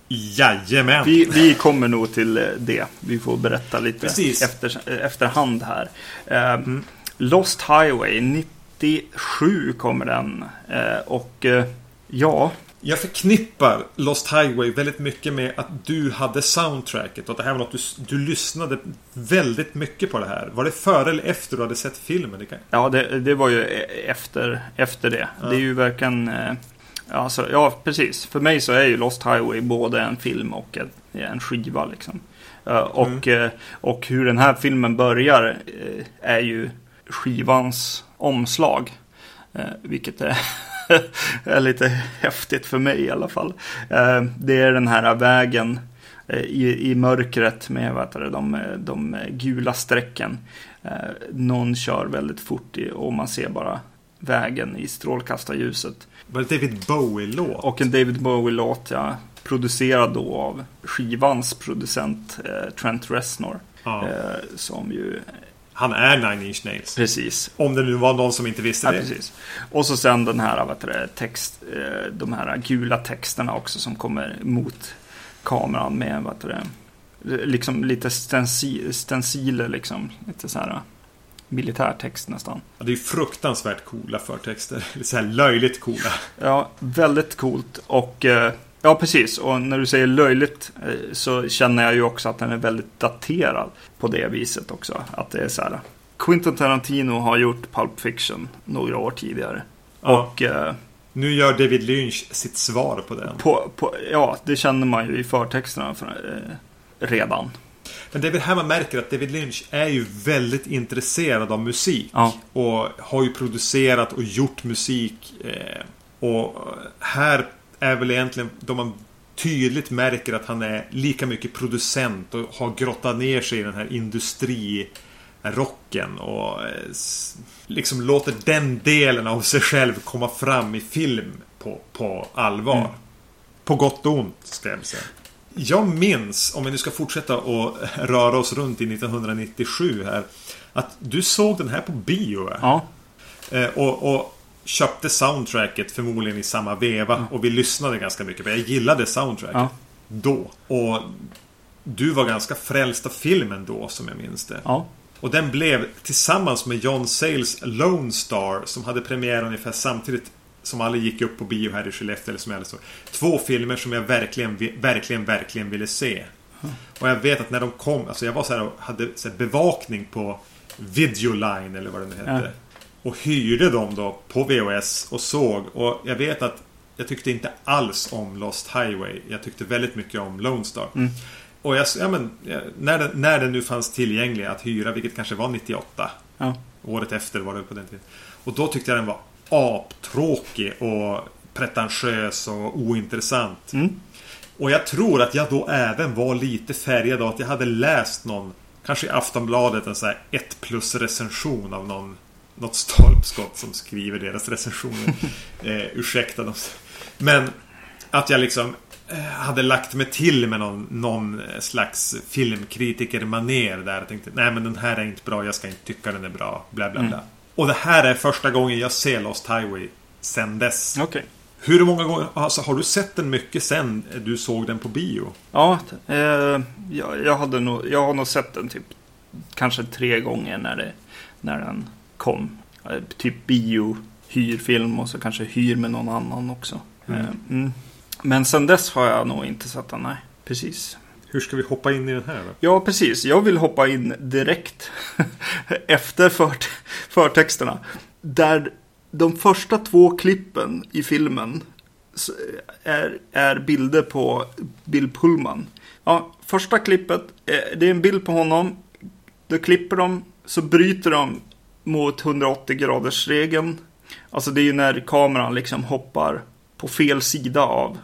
Ja. Jajamän. Vi, vi kommer nog till eh, det. Vi får berätta lite efter, efterhand här. Eh, mm. Lost Highway 97 kommer den. Eh, och ja. Jag förknippar Lost Highway väldigt mycket med att du hade soundtracket och det här var något du, du lyssnade väldigt mycket på det här. Var det före eller efter du hade sett filmen? Det kan... Ja, det, det var ju e-, efter, efter det. Ja. Det är ju verkligen Alltså, ja, precis. För mig så är ju Lost Highway både en film och en, en skiva liksom. Eh, och, eh, och hur den här filmen börjar eh, är ju skivans omslag. Vilket är, *laughs* är lite häftigt för mig i alla fall. Det är den här vägen i, i mörkret med vad heter det, de, de gula strecken. Någon kör väldigt fort och man ser bara vägen i strålkastarljuset. Var det David Bowie-låt? Och en David Bowie-låt, ja. Producerad då av skivans producent eh, Trent Reznor. Ja. Eh, som ju, Han är Nine Inch Nails. precis. Om det nu var någon som inte visste Ja, det. precis. Och så sen den här, vad heter det, text, eh, de här gula texterna också som kommer mot kameran med, vad heter det, liksom lite stenciler liksom. Lite så här militärtext nästan. Ja, det är fruktansvärt coola förtexter. *laughs* Så här löjligt coola. Ja, väldigt coolt och eh, ja, precis. Och när du säger löjligt eh, så känner jag ju också att den är väldigt daterad på det viset också. Att det är så här. Quentin Tarantino har gjort Pulp Fiction några år tidigare. Ja. Och eh, Nu gör David Lynch sitt svar på den. på, på, ja, det känner man ju i förtexterna för, eh, redan. Men det är väl här man märker att David Lynch är ju väldigt intresserad av musik. Ja. Och har ju producerat och gjort musik. Eh, och här är väl egentligen då man tydligt märker att han är lika mycket producent och har grottat ner sig i den här industrirocken. Och eh, liksom låter den delen av sig själv komma fram i film på, på allvar. Mm. På gott och ont, ska jag säga. Jag minns, om vi nu ska fortsätta och röra oss runt i 1997 här. Att du såg den här på bio. Ja, Eh, och, och köpte soundtracket förmodligen i samma veva. Och vi lyssnade ganska mycket. För jag gillade soundtracket. Ja. Då. Och du var ganska frälst av filmen då, som jag minns det. ja, Och den blev tillsammans med John Sayles Lone Star som hade premiär ungefär samtidigt som alla gick upp på bio här i Skellefteå eller som jag så. Två filmer som jag verkligen, verkligen, verkligen ville se. Och jag vet att när de kom, alltså jag var så här och hade så här bevakning på Videoline eller vad det nu hette. Ja. Och hyrde dem då på VHS och såg. Och jag vet att jag tyckte inte alls om Lost Highway. Jag tyckte väldigt mycket om Lone Star. Mm. Och jag, ja, men, när, den, när den nu fanns tillgänglig att hyra, vilket kanske var 98. ja. Året efter var det på den tiden. Och då tyckte jag den var aptråkig och pretentiös och ointressant. Mm. Och jag tror att jag då även var lite färgad av att jag hade läst någon, kanske i Aftonbladet, en sån här 1 plus recension av någon något stolpskott som skriver deras recensioner. *laughs* eh, ursäkta dem. Men att jag liksom eh, hade lagt mig till med någon, någon slags filmkritiker-maner där. Jag tänkte, nej men den här är inte bra, jag ska inte tycka den är bra. Bla bla bla. Och det här är första gången jag ser Lost Highway sen dess. okej. Hur många gånger, alltså har du sett den mycket sen du såg den på bio? Ja, eh, jag, jag, hade nog, jag har nog sett den typ kanske tre gånger när, det, när den kom. Eh, typ bio, hyrfilm och så kanske hyr med någon annan också. Mm. Eh, mm. Men sen dess har jag nog inte sett den, nej. Precis. Hur ska vi hoppa in i den här då? Ja, precis. Jag vill hoppa in direkt *laughs* efter fört förtexterna. Där de första två klippen i filmen är, är bilder på Bill Pullman. Ja, första klippet, eh, det är en bild på honom. Då klipper de, så bryter de mot 180 graders regeln. Alltså det är ju när kameran liksom hoppar på fel sida av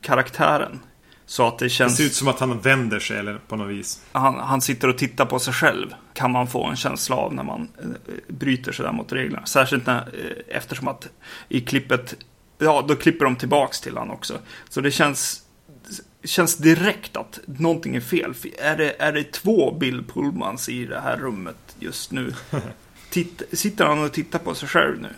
karaktären. Så att det Det känns... ser ut som att han vänder sig eller på något vis. han, han sitter och tittar på sig själv. Kan man få en känsla av när man eh, bryter sådär mot reglerna. Särskilt när, eh, eftersom att i klippet, ja då klipper de tillbaks till han också. Så det känns, känns direkt att någonting är fel. Är det, är det två Bill Pullmans i det här rummet just nu? *laughs* Titt, sitter han och tittar på sig själv nu?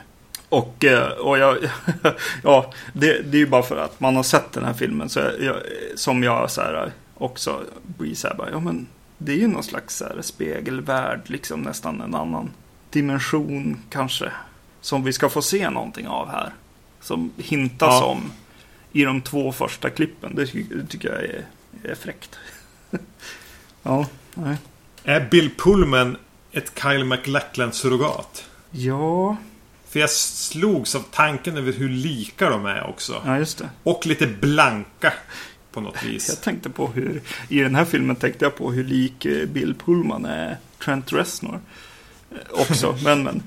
Och, eh, och jag, *laughs* ja, det, det är ju bara för att man har sett den här filmen så jag, som jag så här, också blir så här, bara, ja men det är ju någon slags så här, spegelvärld, liksom nästan en annan dimension kanske. Som vi ska få se någonting av här. Som hintas Ja. om i de två första klippen. Det, det tycker jag är, är fräckt. *laughs* ja, nej. Är Bill Pullman ett Kyle MacLachlan-surrogat? Ja, För jag slogs av tanken över hur lika de är också. ja, just det. Och lite blanka. På något *laughs* vis. Jag tänkte på hur, i den här filmen tänkte jag på hur lik eh, Bill Pullman är Trent Reznor. Eh, Också, *laughs* men men.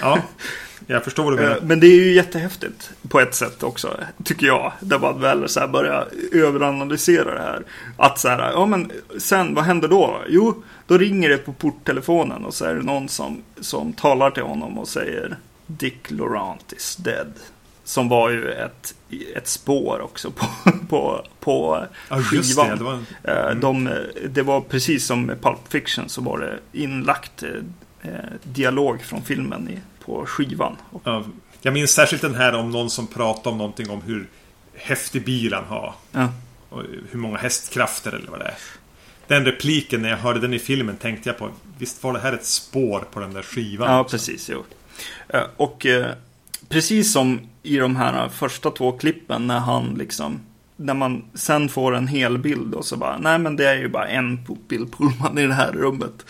Ja, jag förstår vad du Eh, menar. Men det är ju jättehäftigt på ett sätt också, tycker jag. Där man väl så här börjar överanalysera det här. Att så här, ja men sen, vad händer då? Jo, då ringer det på porttelefonen och så är det någon som, som talar till honom och säger Dick Laurent is dead. Som var ju ett, ett spår också på, på, på just skivan. det. det var Eh, De, det var precis som med Pulp Fiction så var det inlagt eh, dialog från filmen i, på skivan. Ja, jag minns särskilt den här om någon som pratade om någonting om hur häftig bil han har. ja. Och hur många hästkrafter eller vad det är. Den repliken, när jag hörde den i filmen, tänkte jag på Visst var det här ett spår på den där skivan? ja, precis. Jo. Eh, och eh, precis som i de här eh, första två klippen när han liksom när man sen får en hel bild och så bara, nej men det är ju bara en Bill Pullman i det här rummet.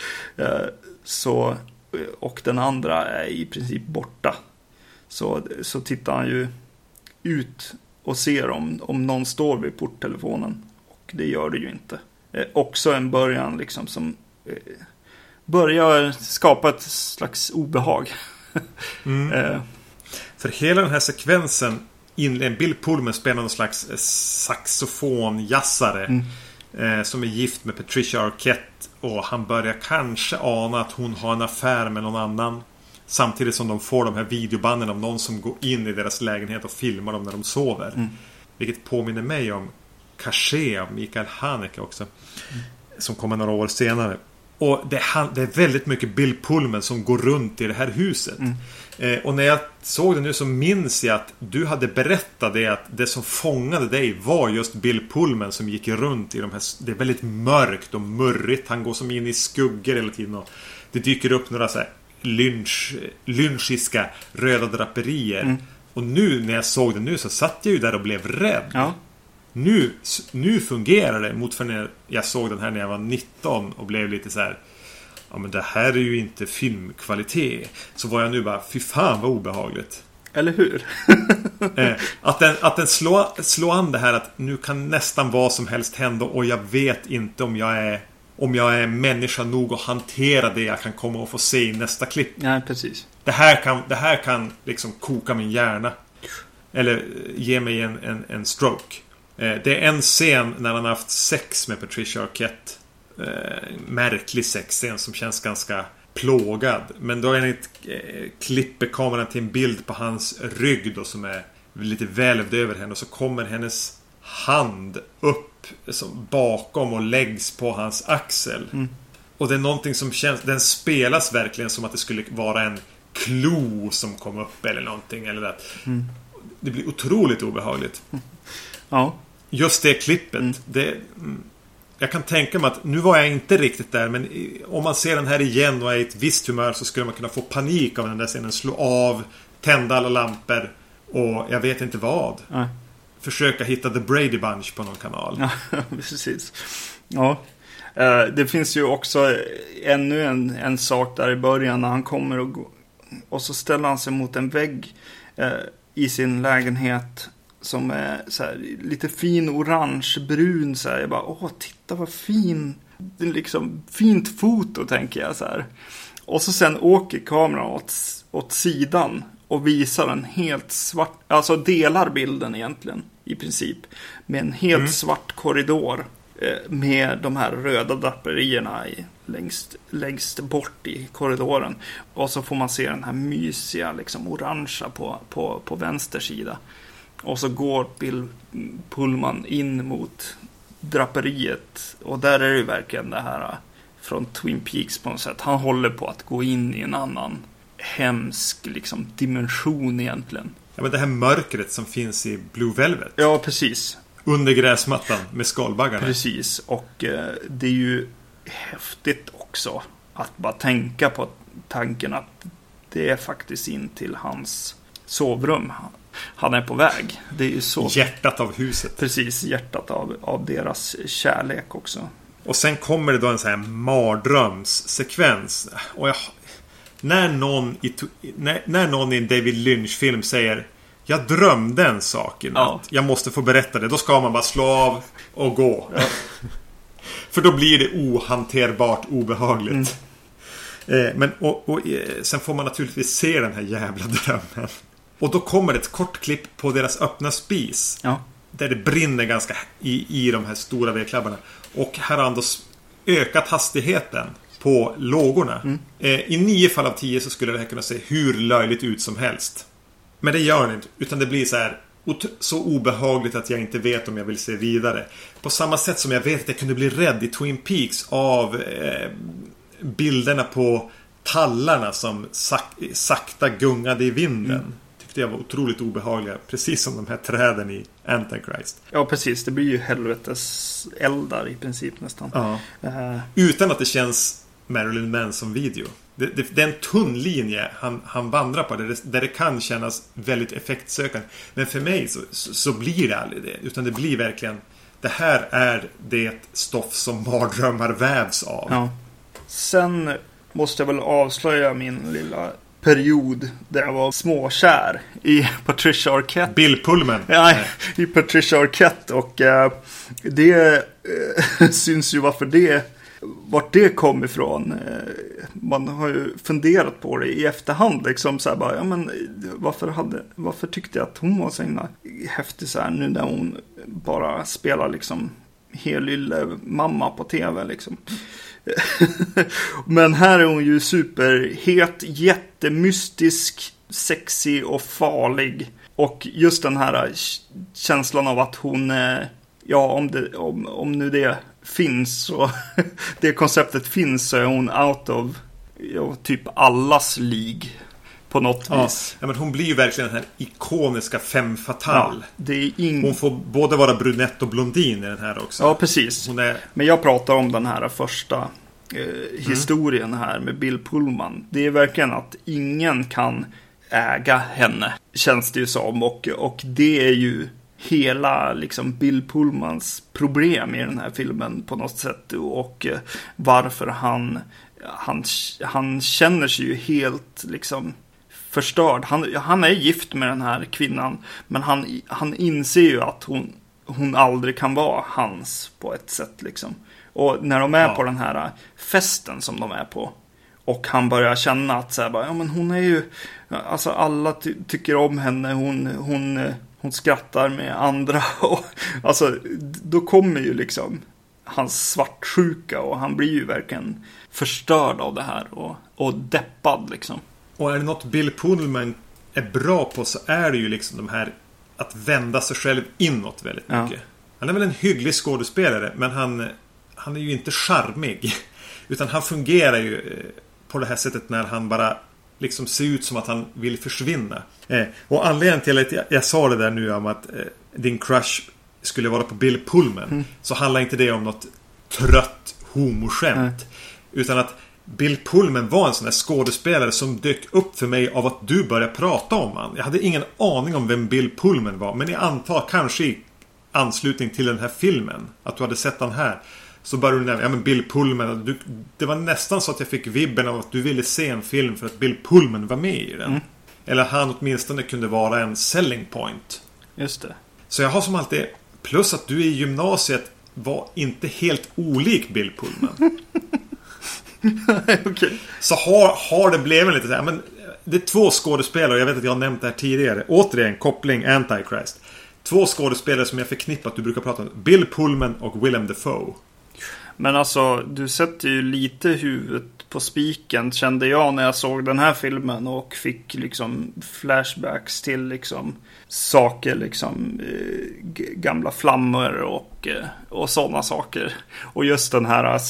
Så, och den andra är i princip borta. Så, så tittar han ju ut och ser om, om någon står vid porttelefonen. Och det gör det ju inte. Också en början liksom som börjar skapa ett slags obehag. Mm. Eh, För hela den här sekvensen inleder Bill Pullman spelar någon slags eh, saxofonjassare. Mm. Eh, som är gift med Patricia Arquette. Och han börjar kanske ana att hon har en affär med någon annan. Samtidigt som de får de här videobanden av någon som går in i deras lägenhet och filmar dem när de sover. Mm. Vilket påminner mig om Caché av Mikael Haneke också. Som kommer några år senare. Och det det är väldigt mycket Bill Pullman som går runt i det här huset. Mm. Eh, och när jag såg det nu så minns jag att du hade berättat det att det som fångade dig var just Bill Pullman som gick runt i de här... Det är väldigt mörkt och murrigt. Han går som in i skuggor hela tiden. Och det dyker upp några så här lynch, lynchiska röda draperier. Mm. Och nu när jag såg det nu så satt jag ju där och blev rädd. ja, Nu, nu fungerar det mot för när jag såg den här när jag var 19 och blev lite så här. Ja men det här är ju inte filmkvalitet. Så var jag nu bara, fy fan vad obehagligt. eller hur? *laughs* Eh, att den, att den slår, slår an det här att nu kan nästan vad som helst hända och jag vet inte om jag är om jag är människa nog att hantera det jag kan komma att få se i nästa klipp. Nej, precis. Det här kan, det här kan liksom koka min hjärna. Eller ge mig en, en, en stroke. Eh, det är en scen när han har haft sex med Patricia Arquette. Eh, märklig sexscen som känns ganska plågad. Men då är det ett, eh, klipper kameran till en bild på hans rygg då som är lite välvd över henne. Och så kommer hennes hand upp som bakom och läggs på hans axel. Mm. Och det är någonting som känns... Den spelas verkligen som att det skulle vara en klo som kom upp eller någonting. Eller att, Mm. Det blir otroligt obehagligt. Ja, Just det klippet. Mm. Det, mm, jag kan tänka mig att, nu var jag inte riktigt där, men om man ser den här igen och är i ett visst humör så skulle man kunna få panik av den där scenen. Slå av, tända alla lampor och jag vet inte vad. nej. Försöka hitta The Brady Bunch på någon kanal. Ja, *laughs* precis. Ja. Eh, Det finns ju också ännu en, en sak där i början när han kommer och, gå- och så ställer han sig mot en vägg eh, i sin lägenhet som är så här, lite fin orangebrun. Så här. Jag bara, åh, titta vad fin. Det är liksom fint foto tänker jag så här. Och så sen åker kameran åt, åt sidan och visar en helt svart, alltså delar bilden egentligen i princip. Med en helt Mm. svart korridor eh, med de här röda draperierna i, längst, längst bort i korridoren. Och så får man se den här mysiga, liksom orangea på, på, på vänster sida. Och så går Bill Pullman in mot draperiet. Och där är det ju verkligen det här från Twin Peaks på något sätt. Han håller på att gå in i en annan hemsk liksom, dimension egentligen. Ja, men det här mörkret som finns i Blue Velvet. Ja, precis. Under gräsmattan med skalbaggarna. Precis. Och eh, det är ju häftigt också att bara tänka på tanken att det är faktiskt in till hans sovrum. Han är på väg. Det är ju så. Hjärtat av huset. Precis, hjärtat av, av deras kärlek också. Och sen kommer det då en sån här mardrömssekvens. Och jag, när, någon i, när, när någon i en David Lynch-film säger Jag drömde en sak i natt. Ja. Jag måste få berätta det. Då ska man bara slå av och gå. *laughs* För då blir det ohanterbart obehagligt. Eh, men och, och, eh, sen får man naturligtvis se den här jävla drömmen. Och då kommer ett kort klipp på deras öppna spis. Ja. Där det brinner ganska i, i de här stora vedklabbarna. Och här har han då ökat hastigheten på lågorna. Eh, I nio fall av tio så skulle det här kunna se hur löjligt ut som helst. Men det gör det inte. Utan det blir så här så obehagligt att jag inte vet om jag vill se vidare. På samma sätt som jag vet att jag kunde bli rädd i Twin Peaks av eh, bilderna på tallarna som sak sakta gungade i vinden. Tyckte jag var otroligt obehagliga. Precis som de här träden i Antichrist. ja, precis. Det blir ju helvetes eldar i princip nästan. Ja. Eh, Utan att det känns Marilyn Manson-video. Det, det, det är en tunn linje han, han vandrar på där det, där det kan kännas väldigt effektsökande. Men för mig så, så, så blir det aldrig det. Utan det blir verkligen Det här är det stoff som mardrömmar vävs av. Ja. Sen måste jag väl avslöja min lilla period där jag var småkär i *laughs* Patricia Arquette. Bill Pullman. Ja, i Patricia Arquette och eh, det eh, *laughs* syns ju varför det vart det kom ifrån. Eh, man har ju funderat på det i efterhand liksom så här bara, ja men varför hade, varför tyckte jag att hon var så himla häftig så här nu när hon bara spelar liksom helylle mamma på tv liksom. *laughs* Men här är hon ju superhet, jättemystisk, sexig och farlig. Och just den här känslan av att hon, eh, ja om, det, om, om nu det finns så, *laughs* det konceptet finns så är hon out of ja, typ allas lig på något Ja, vis. ja, men hon blir ju verkligen den här ikoniska Ja, fatale. det är ing... Hon får både vara brunett och blondin i den här också. Ja, precis. Är... Men jag pratar om den här första eh, historien här med Bill Pullman. Det är verkligen att ingen kan äga henne, känns det ju som. Och, och det är ju hela liksom Bill Pullmans problem i den här filmen på något sätt. Och eh, varför han, han, han känner sig ju helt liksom förstörd. Han, han är gift med den här kvinnan, men han, han inser ju att hon, hon aldrig kan vara hans på ett sätt liksom. Och när de är Ja. på den här festen som de är på och han börjar känna att så här, bara, ja men hon är ju, alltså alla ty- tycker om henne, hon, hon, eh, hon skrattar med andra *laughs* och alltså då kommer ju liksom hans svartsjuka och han blir ju verkligen förstörd av det här och, och deppad liksom. Och är det något Bill Pullman är bra på så är det ju liksom de här att vända sig själv inåt väldigt Ja. mycket. Han är väl en hygglig skådespelare men han, han är ju inte charmig. *laughs* Utan han fungerar ju eh, på det här sättet när han bara liksom ser ut som att han vill försvinna. Eh, och anledningen till att jag, jag sa det där nu om att eh, din crush skulle vara på Bill Pullman. Mm. Så handlar inte det om något trött homoskämt. Utan att Bill Pullman var en sån där skådespelare som dök upp för mig av att du började prata om han. Jag hade ingen aning om vem Bill Pullman var. Men jag antar kanske i anslutning till den här filmen. Att du hade sett den här. Så började du nämna, ja men Bill Pullman. Du, det var nästan så att jag fick vibben av att du ville se en film för att Bill Pullman var med i den. Eller han åtminstone kunde vara en selling point. Just det. Så jag har som alltid, plus att du i gymnasiet var inte helt olik Bill Pullman. *laughs* okay. Så har, har det blivit lite så här, men det är två skådespelare, jag vet att jag har nämnt det här tidigare. Återigen, koppling Antichrist. Två skådespelare som jag förknippar att du brukar prata om. Bill Pullman och Willem Dafoe. Men alltså, du sätter ju lite huvudet på spiken kände jag när jag såg den här filmen och fick liksom flashbacks till liksom saker, liksom eh, gamla flammor och, eh, och sådana saker. Och just den här eh,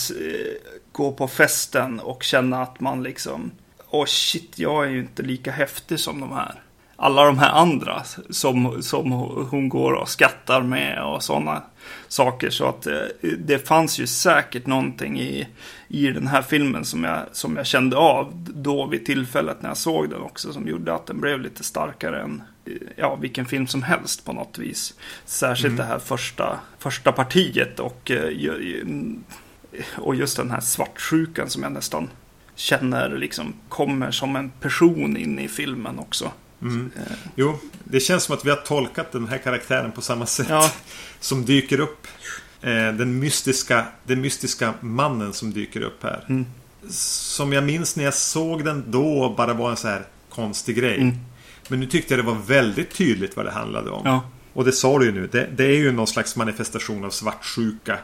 gå på festen och känna att man liksom, åh shit, jag är ju inte lika häftig som de här. Alla de här andra som, som hon går och skrattar med och sådana saker. Så att eh, det fanns ju säkert någonting i, i den här filmen som jag, som jag kände av då vid tillfället när jag såg den också. Som gjorde att den blev lite starkare än ja, vilken film som helst på något vis. Särskilt det här första, första partiet och, eh, och just den här svartsjukan som jag nästan känner liksom kommer som en person in i filmen också. Mm. Jo, det känns som att vi har tolkat den här karaktären på samma sätt. Ja. *laughs* Som dyker upp. Eh, den, mystiska, den mystiska mannen som dyker upp här. Mm. Som jag minns när jag såg den då bara var en så här konstig grej. Mm. Men nu tyckte jag det var väldigt tydligt vad det handlade om. Ja. Och det sa du ju nu. Det, det är ju någon slags manifestation av svartsjuka.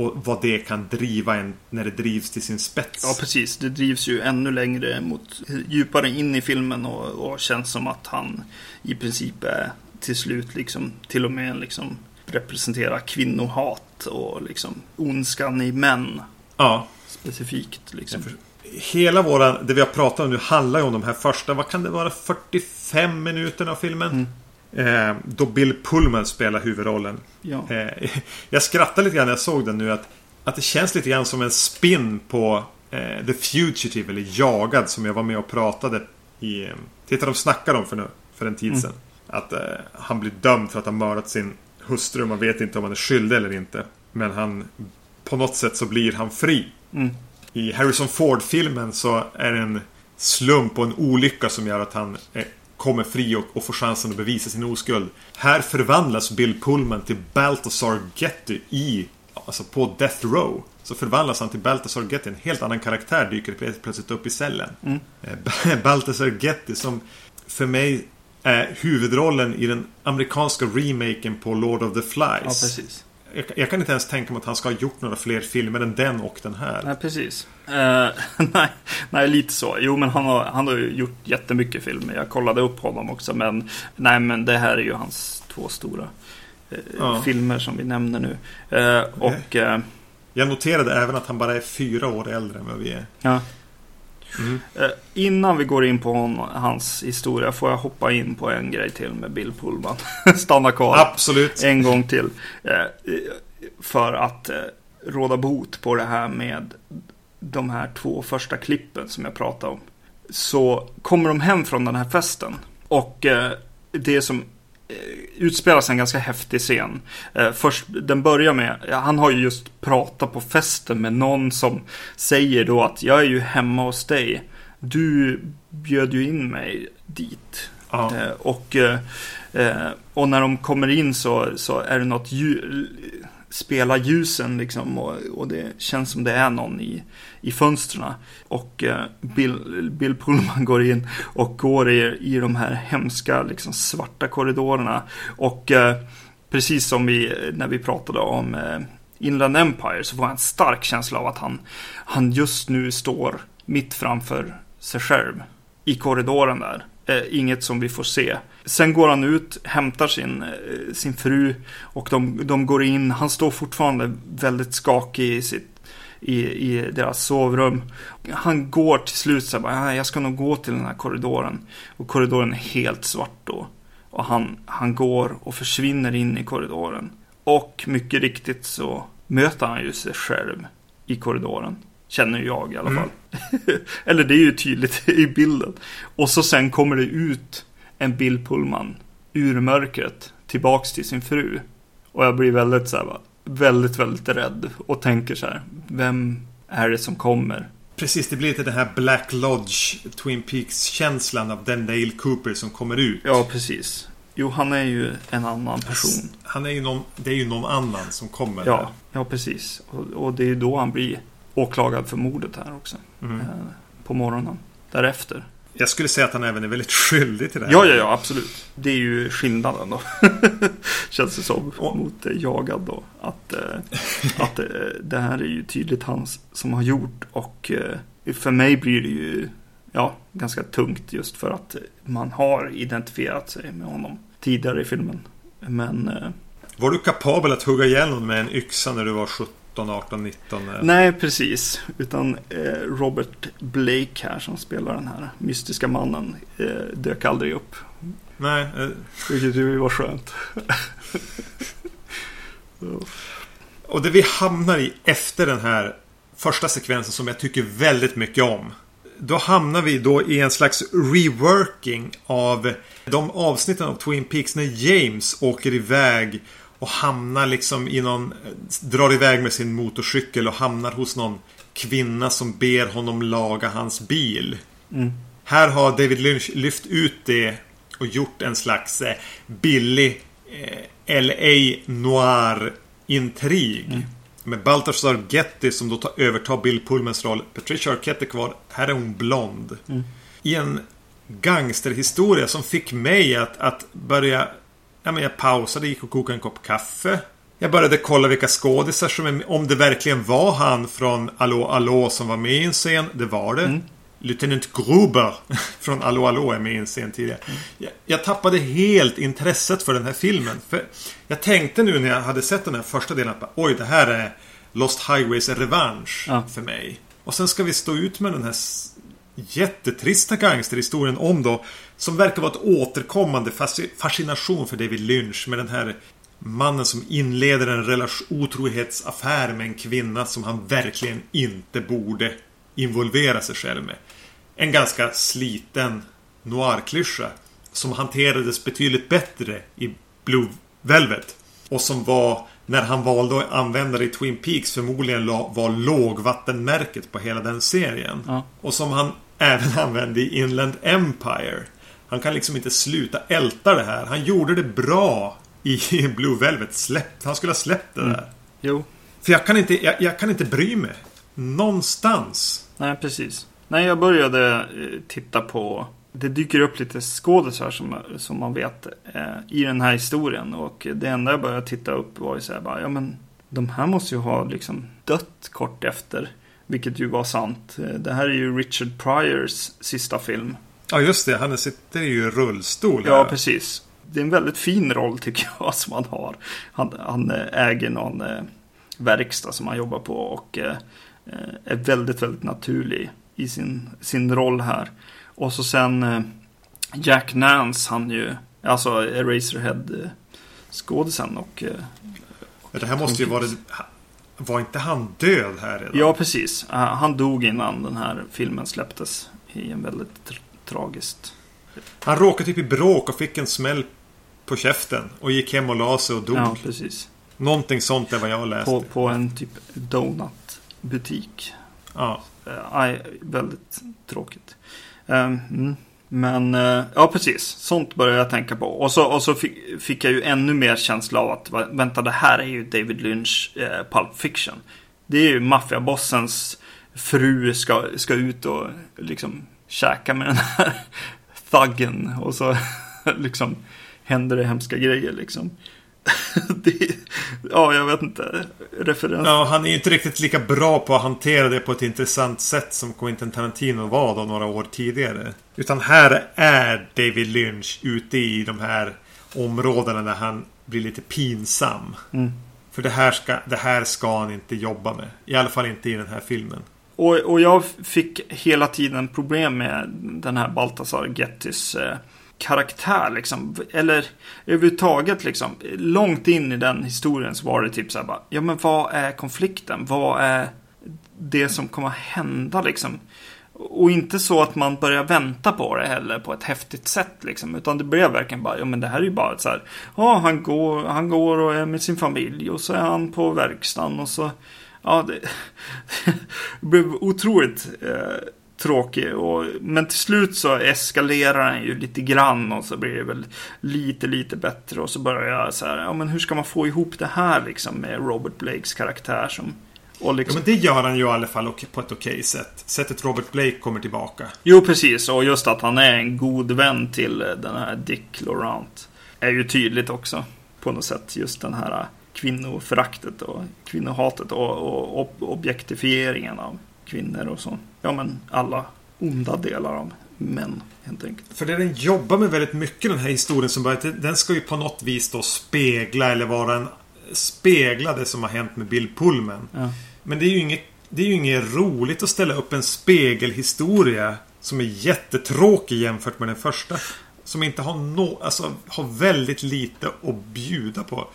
Och vad det kan driva en när det drivs till sin spets. Ja, precis. Det drivs ju ännu längre mot djupare in i filmen och, och känns som att han i princip är till slut liksom till och med liksom representerar kvinnohat och liksom ondskan i män ja. specifikt. Liksom. Hela våra, det vi har pratat om nu handlar ju om de här första, vad kan det vara, 45 minuterna av filmen. Eh, då Bill Pullman spelar huvudrollen. Ja. Eh, *laughs* jag skrattade lite grann när jag såg den nu att, att det känns lite grann som en spin på eh, The Fugitive eller Jagad som jag var med och pratade i... Eh, titta de snackade om för, nu, för en tid sedan. Att eh, han blir dömd för att ha mördat sin hustru. Man vet inte om han är skyldig eller inte. Men han... På något sätt så blir han fri. Mm. I Harrison Ford-filmen så är det en slump och en olycka som gör att han kommer fri och, och får chansen att bevisa sin oskuld. Här förvandlas Bill Pullman till Balthazar Getty i, alltså på Death Row. Så förvandlas han till Balthazar Getty, en helt annan karaktär dyker plötsligt- upp i cellen. Mm. Eh, *laughs* Balthazar Getty som för mig är huvudrollen i den amerikanska remaken på Lord of the Flies. ja. Jag, jag kan inte ens tänka mig att han ska ha gjort några fler filmer än den och den här. Nej, precis. Eh, *laughs* nej, nej, lite så. Jo, men han har, han har ju gjort jättemycket filmer. Jag kollade upp honom också. Men nej, men det här är ju hans två stora eh, Ja. filmer som vi nämner nu. Eh, och eh, Jag noterade även att han bara är fyra år äldre än vad vi är. ja. Mm. Eh, innan vi går in på hon, hans historia får jag hoppa in på en grej till med Bill Pullman. *laughs* Stanna kvar Absolut. en gång till. Eh, för att eh, råda bot på det här med de här två första klippen som jag pratade om. Så kommer de hem från den här festen. Och det som utspelar sig en ganska häftig scen. Eh, först, den börjar med, han har ju just pratat på festen med någon som säger då att jag är ju hemma hos dig. Du bjöd ju in mig dit. Ja. Eh, och, eh, eh, och när de kommer in så, så är det något ljus, spela ljusen liksom och, och det känns som det är någon i, i fönstren. Och eh, Bill, Bill Pullman går in och går i, i de här hemska liksom, svarta korridorerna. Och eh, precis som vi, när vi pratade om eh, Inland Empire så får jag en stark känsla av att han, han just nu står mitt framför sig själv i korridoren där. Eh, inget som vi får se. Sen går han ut, hämtar sin, eh, sin fru och de, de går in. Han står fortfarande väldigt skakig i, sitt, i, i deras sovrum. Han går till slut så här, bara, "Nej, jag ska nog gå till den här korridoren. Och korridoren är helt svart då. Och han, han går och försvinner in i korridoren. Och mycket riktigt så möter han ju sig själv i korridoren. Känner jag i alla Mm. fall. *laughs* Eller det är ju tydligt *laughs* i bilden. Och så sen kommer det ut en Bill Pullman ur mörkret tillbaks till sin fru. Och jag blir väldigt så här, va, väldigt, väldigt rädd och tänker så här, vem är det som kommer? Precis, det blir lite den här Black Lodge Twin Peaks-känslan av den Dale Cooper som kommer ut. Ja, precis. Jo, han är ju en annan person. Han är ju någon, det är ju någon annan som kommer. Ja, ja precis. Och, och det är då han blir åklagad för mordet här också. Mm. Eh, på morgonen. Därefter. Jag skulle säga att han även är väldigt skyldig till det här. Ja, ja, ja, absolut. Det är ju skillnaden då. *laughs* Känns det som. Och- Mot eh, jagad då. Att, eh, att eh, det här är ju tydligt hans som har gjort. Och eh, för mig blir det ju ja, ganska tungt just för att man har identifierat sig med honom tidigare i filmen. Men eh, Var du kapabel att hugga ihjäl någon med en yxa när du var 17, 18, 19? eh? Nej, precis. Utan eh, Robert Blake här som spelar den här mystiska mannen eh, dök aldrig upp. Nej. eh, Vilket ju var skönt. *laughs* Och det vi hamnar i efter den här första sekvensen som jag tycker väldigt mycket om. Då hamnar vi då i en slags reworking av de avsnitten av Twin Peaks när James åker iväg och hamnar liksom i någon... Drar iväg med sin motorcykel och hamnar hos någon kvinna som ber honom laga hans bil. Mm. Här har David Lynch lyft ut det och gjort en slags eh, billig eh, LA noir-intrig. Mm. Med Baltasar Getty som då tar, övertar Bill Pullmans roll. Patricia Arquette är kvar. Här är hon blond. Mm. I en gangsterhistoria som fick mig att, att börja... Ja, men jag pausade, gick och kokade en kopp kaffe. Jag började kolla vilka skådisar som... Om det verkligen var han från Allo Allo som var med i en scen. Det var det. Mm. Lieutenant Gruber *laughs* från Allo Allo är med i en scen tidigare. Mm. Jag, jag, tappade helt intresset för den här filmen. För jag tänkte nu när jag hade sett den här första delen att oj, det här är Lost Highways revansch ja. för mig. Och sen ska vi stå ut med den här jättetrista gangsterhistorien om då som verkar vara ett återkommande fascination för David Lynch med den här mannen som inleder en otrohetsaffär med en kvinna som han verkligen inte borde involvera sig själv med. En ganska sliten noir-klyscha som hanterades betydligt bättre i Blue Velvet. Och som var, när han valde att använda det i Twin Peaks, förmodligen var lågvattenmärket på hela den serien. Ja. Och som han även använde i Inland Empire. Han kan liksom inte sluta älta det här. Han gjorde det bra i *laughs* Blue Velvet. Släppt, han skulle ha släppt det mm. där. Jo. För jag kan inte, jag, jag kan inte bry mig. Någonstans. Nej, precis. Nej, jag började eh, titta på det dyker upp lite skådisar som, som man vet eh, i den här historien. Och det enda jag började titta upp var ju så här bara, ja men de här måste ju ha liksom dött kort efter. Vilket ju var sant. Eh, det här är ju Richard Pryors sista film. Ja just det, han sitter ju i rullstol. Här. Ja precis. Det är en väldigt fin roll tycker *laughs* jag som han har. Han, han eh, äger någon eh, verkstad som han jobbar på och eh, är väldigt, väldigt naturlig i sin, sin roll här. Och så sen eh, Jack Nance, han ju, alltså Eraserhead-skådisen och... Eh, det här måste ju vara... Var inte han död här redan? Ja, precis. Han dog innan den här filmen släpptes. I en väldigt tra tragiskt... Han råkade typ i bråk och fick en smäll på käften. Och gick hem och la sig och dog. Ja, precis. Någonting sånt är vad jag läste. På, på en typ donutbutik. Ja. Äh, väldigt tråkigt. Mm. Men eh, ja, precis. Sånt började jag tänka på. Och så, och så fick, fick, jag ju ännu mer känsla av att vänta, det här är ju David Lynch eh, Pulp Fiction. Det är ju maffiabossens fru ska, ska ut och liksom käka med den här *laughs* thuggen. Och så *laughs* liksom händer det hemska grejer liksom. *laughs* det, ja, jag vet inte. Referens. Ja, han är ju inte riktigt lika bra på att hantera det på ett intressant sätt som Quentin Tarantino var då några år tidigare. Utan här är David Lynch ute i de här områdena där han blir lite pinsam. Mm. För det här, ska, det här ska han inte jobba med. I alla fall inte i den här filmen. Och, och jag fick hela tiden problem med den här Baltasar Gettys eh, karaktär liksom. Eller överhuvudtaget liksom. Långt in i den historien så var det typ så här bara. Ja men vad är konflikten? Vad är det som kommer att hända liksom? Och inte så att man börjar vänta på det heller på ett häftigt sätt liksom. Utan det blev verkligen bara, ja men det här är ju bara så här. Ja, han går, han går och är med sin familj och så är han på verkstaden och så. Ja, det, *laughs* det blev otroligt eh, tråkig. Och, men till slut så eskalerar den ju lite grann och så blir det väl lite, lite bättre. Och så börjar jag så här, ja men hur ska man få ihop det här liksom med Robert Blakes karaktär som... Liksom... Ja men det gör han ju i alla fall på ett okej sätt. Sättet Robert Blake kommer tillbaka. Jo precis, och just att han är en god vän till den här Dick Laurent. Är ju tydligt också. På något sätt, just den här kvinnoföraktet och kvinnohatet och, och, och objektifieringen av kvinnor och så. Ja, men alla onda delar av män, helt enkelt. För det den jobbar med väldigt mycket, den här historien som börjar, den ska ju på något vis då spegla eller vara en spegla det som har hänt med Bill Pullman. Ja. Men det är ju inget det är ju inget roligt att ställa upp en spegelhistoria som är jättetråkig jämfört med den första. Som inte har, no, alltså, har väldigt lite att bjuda på.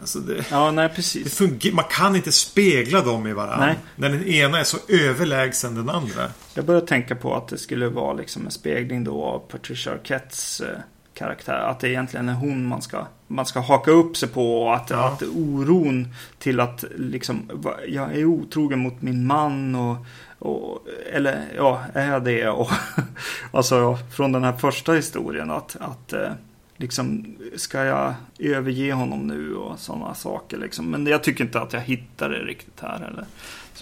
Alltså det, ja, nej, precis. Det man kan inte spegla dem i varandra. Nej. När den ena är så överlägsen den andra. Jag började tänka på att det skulle vara liksom en spegling då av Patricia Arquettes eh, karaktär. Att det egentligen är hon man ska, man ska haka upp sig på. Och att, ja. att oron till att liksom, jag är otrogen mot min man och, och eller ja, är det? Och, *laughs* Alltså från den här första historien att, att eh, liksom, ska jag överge honom nu och sådana saker liksom. Men jag tycker inte att jag hittar det riktigt här heller.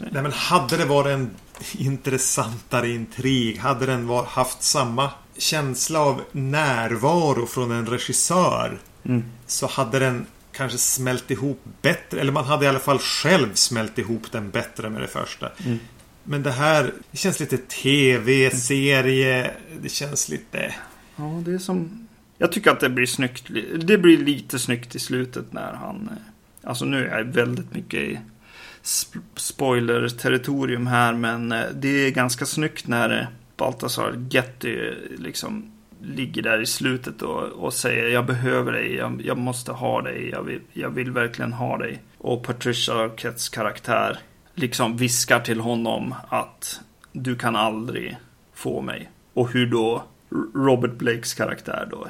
Nej men hade det varit en intressantare intrig, hade den var, haft samma känsla av närvaro från en regissör mm. så hade den kanske smält ihop bättre. Eller man hade i alla fall själv smält ihop den bättre med det första. Mm. Men det här det känns lite tv, serie. Det känns lite... Ja, det är som... Jag tycker att det blir snyggt. Det blir lite snyggt i slutet när han... Eh, alltså nu är jag väldigt mycket i spoiler-territorium här, men eh, det är ganska snyggt när eh, Baltasar Getty liksom ligger där i slutet och, och säger jag behöver dig, jag, jag måste ha dig, jag vill, jag vill verkligen ha dig. Och Patricia Arquettes karaktär liksom viskar till honom att du kan aldrig få mig. Och hur då Robert Blakes karaktär då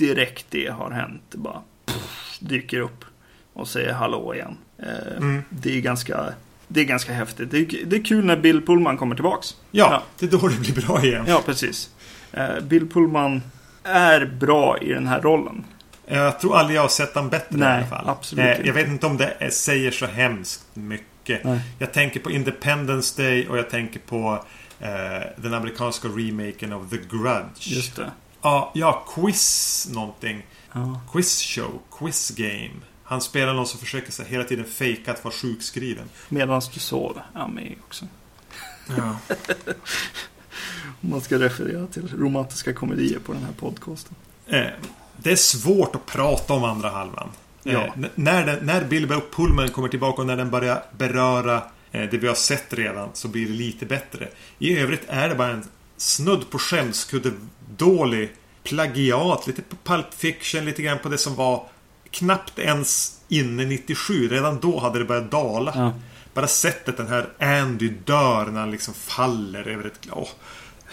direkt det har hänt bara pff, dyker upp och säger hallå igen. Eh, Mm. Det är ganska det är ganska häftigt. Det är, det är kul när Bill Pullman kommer tillbaks. Ja, Ja. det är då det blir bra igen. Ja, precis. Eh, Bill Pullman är bra i den här rollen. Jag tror aldrig jag har sett den bättre i Nej, alla fall. absolut Eh. Jag vet inte om det säger så hemskt mycket. Nej. Jag tänker på Independence Day och jag tänker på eh, den amerikanska remaken av The Grudge. Just det. Ja, ja, quiz någonting. Ja. Quiz show, quiz game. Han spelar någon som försöker så här hela tiden fejka att vara sjukskriven. Medan du sov. Ja, mig också. Ja. Om *laughs* man ska referera till romantiska komedier på den här podcasten. Eh, det är svårt att prata om andra halvan. Eh, Ja. när, den, när Bilbo Pullman kommer tillbaka och när den börjar beröra eh, det vi har sett redan så blir det lite bättre. I övrigt är det bara en snudd på skämskudde dålig plagiat. Lite på Pulp Fiction, lite grann på det som var knappt ens inne 97. Redan då hade det börjat dala. Ja. Bara sättet den här Andy dör när han liksom faller över ett... Åh.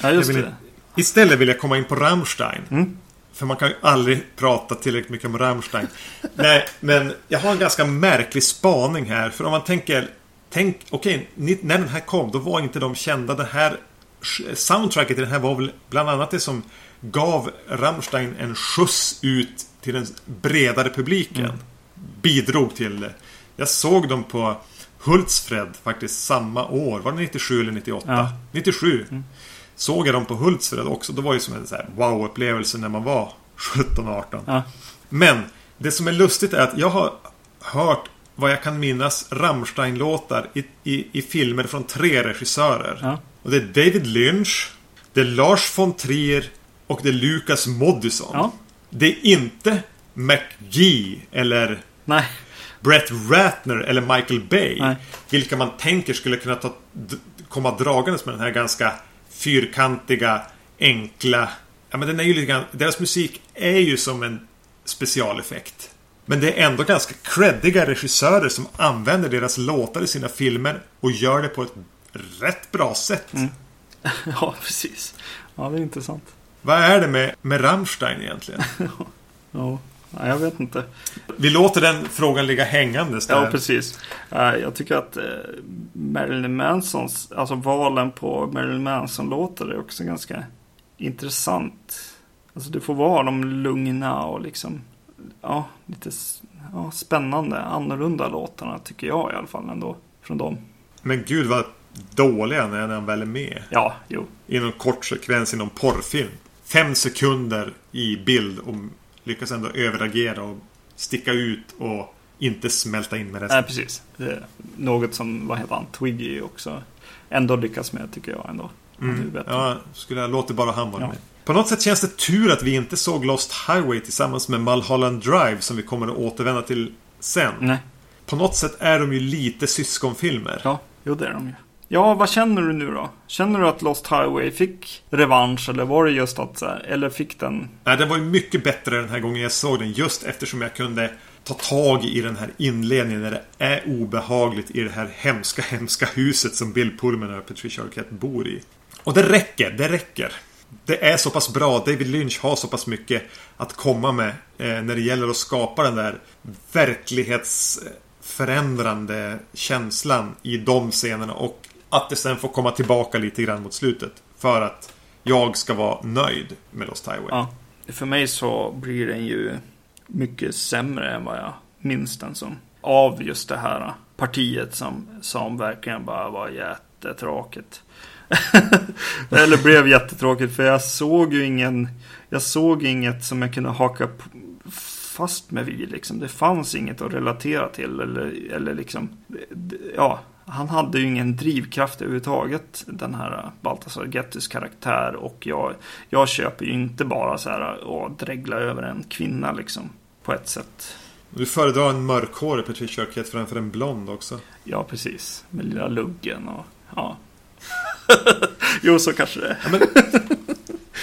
Ja, just vill det. Istället vill jag komma in på Rammstein. Mm. För man kan ju aldrig prata tillräckligt mycket om Rammstein. *laughs* Nej, men jag har en ganska märklig spaning här. För om man tänker... Tänk, okej, ni- när den här kom, då var inte de kända. Den här soundtracket i den här var väl bland annat det som gav Rammstein en skjuts ut till den bredare publiken. Mm. Bidrog till det. Jag såg dem på Hultsfred faktiskt samma år. Var det 97 eller 98? Ja. 97. Såg jag dem på Hultsfred också. Det var ju som en wow-upplevelse när man var 17-18. Ja. Men det som är lustigt är att jag har hört vad jag kan minnas Rammstein-låtar i, i, i filmer från tre regissörer. Ja. Och det är David Lynch, det är Lars von Trier och det är Lucas Moodysson. Ja. Det är inte McGee eller Nej. Brett Ratner eller Michael Bay. Nej. Vilka man tänker skulle kunna ta, komma dragandes med den här ganska fyrkantiga, enkla... Ja men den är ju lite grann... Deras musik är ju som en specialeffekt. Men det är ändå ganska creddiga regissörer som använder deras låtar i sina filmer och gör det på ett rätt bra sätt. Mm. *laughs* Ja, precis. Ja, det är intressant. Vad är det med, med Rammstein egentligen? *laughs* Ja, ja jag vet inte. Vi låter den frågan ligga hängandes där. Ja, precis. Eh, Jag tycker att eh, Marilyn Mansons, alltså valen på Marilyn Manson-låtar är också ganska intressant. Alltså det får vara de lugna och liksom, ja, lite ja, spännande, annorlunda låtarna tycker jag i alla fall ändå. Från dem. Men gud vad dåliga när han väl är med. Ja, jo. i någon kort sekvens i någon porrfilm. Fem sekunder i bild och lyckas ändå överagera och sticka ut och inte smälta in med resten. Nej, precis. Något som, vad heter han, Twiggy också ändå lyckas med tycker jag ändå. Mm. Ja, skulle jag låter bara han vara Ja. med. På något sätt känns det tur att vi inte såg Lost Highway tillsammans med Mulholland Drive som vi kommer att återvända till sen. Nej, På något sätt är de ju lite syskonfilmer. ja, jo det är de ju. Ja, vad känner du nu då? Känner du att Lost Highway fick revansch eller var det just att eller fick den? Nej, den var ju mycket bättre den här gången jag såg den just eftersom jag kunde ta tag i den här inledningen när det är obehagligt i det här hemska, hemska huset som Bill Pullman och Patricia Arquette bor i. Och det räcker, det räcker. Det är så pass bra, David Lynch har så pass mycket att komma med eh, när det gäller att skapa den där verklighetsförändrande känslan i de scenerna och att det sen får komma tillbaka lite grann mot slutet. För att jag ska vara nöjd med Lost Highway. Ja. För mig så blir den ju mycket sämre än vad jag minns den som. Av just det här partiet som, som verkligen bara var jättetråkigt. *laughs* Eller blev jättetråkigt för jag såg ju ingen Jag såg inget som jag kunde haka fast mig vid liksom. Det fanns inget att relatera till eller, eller liksom Ja han hade ju ingen drivkraft överhuvudtaget den här Baltasar Gettys karaktär och jag, jag köper ju inte bara så här att dregla över en kvinna liksom på ett sätt. Du föredrar en mörkhårig Patricia Arquette framför en blond också. Ja, precis. Med lilla luggen och ja. *laughs* jo, så kanske det är. Ja, men, *laughs*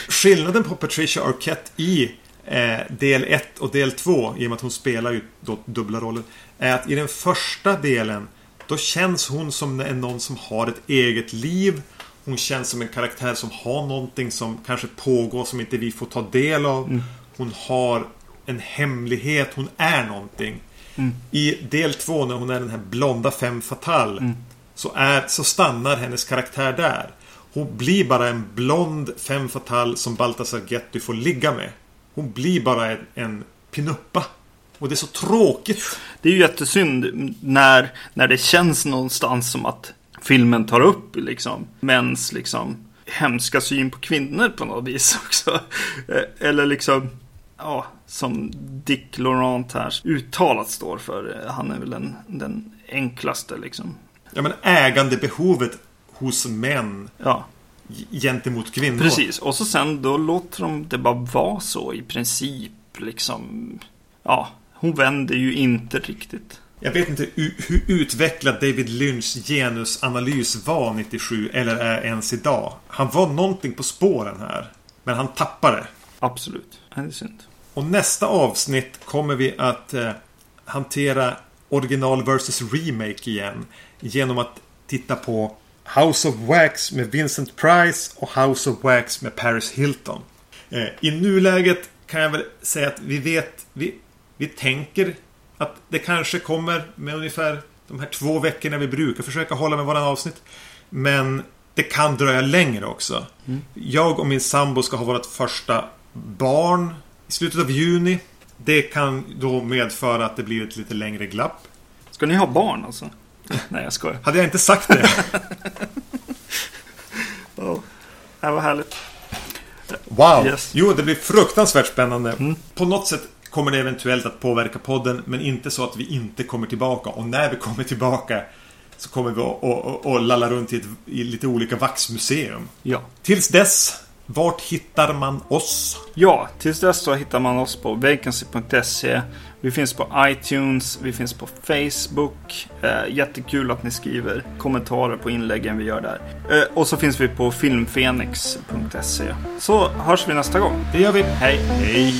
skillnaden på Patricia Arquette i eh, del 1 och del 2, i och med att hon spelar ju då dubbla roller, är att i den första delen då känns hon som någon som har ett eget liv. Hon känns som en karaktär som har någonting som kanske pågår som inte vi får ta del av. Mm. Hon har en hemlighet. Hon är någonting. Mm. I del två när hon är den här blonda fem fatal. Mm. Så, är, så stannar hennes karaktär där. Hon blir bara en blond fem fatal som Baltasar Getty får ligga med. Hon blir bara en, en pinuppa. Och det är så tråkigt. Det är ju jättesynd när, när det känns någonstans som att filmen tar upp liksom mäns liksom hemska syn på kvinnor på något vis *laughs* också. Eh, eller liksom, ja, som Dick Laurent här uttalat står för. Han är väl den, den enklaste liksom. Ja men ägandebehovet hos män. Ja. Gentemot kvinnor. Precis, och så sen då låter de det bara vara så i princip. Liksom, ja, hon vänder ju inte riktigt. Jag vet inte hur utvecklad David Lynchs genusanalys var 97 eller är ens idag. Han var någonting på spåren här. Men han tappade. Absolut. Det är synd. Och nästa avsnitt kommer vi att eh, hantera original versus remake igen. Genom att titta på House of Wax med Vincent Price och House of Wax med Paris Hilton. Eh, I nuläget kan jag väl säga att vi vet, vi, vi tänker att det kanske kommer med ungefär de här två veckorna vi brukar försöka hålla med våran avsnitt. Men det kan dröja längre också. Mm. Jag och min sambo ska ha vårt första barn i slutet av juni. Det kan då medföra att det blir ett lite längre glapp. Ska ni ha barn alltså? *laughs* Nej, jag skojar. Hade jag inte sagt det? *laughs* oh, det var härligt. Wow! Yes. Jo, det blir fruktansvärt spännande. Mm. På något sätt kommer det eventuellt att påverka podden men inte så att vi inte kommer tillbaka. Och när vi kommer tillbaka så kommer vi att, lalla runt i, ett, i lite olika vaxmuseum. Ja. Tills dess, vart hittar man oss? Ja, tills dess så hittar man oss på vacancy.se. Vi finns på iTunes, vi finns på Facebook. Eh, jättekul att ni skriver kommentarer på inläggen vi gör där. Eh, och så finns vi på filmfenix.se. Så hörs vi nästa gång. Det gör vi. Hej. Hej.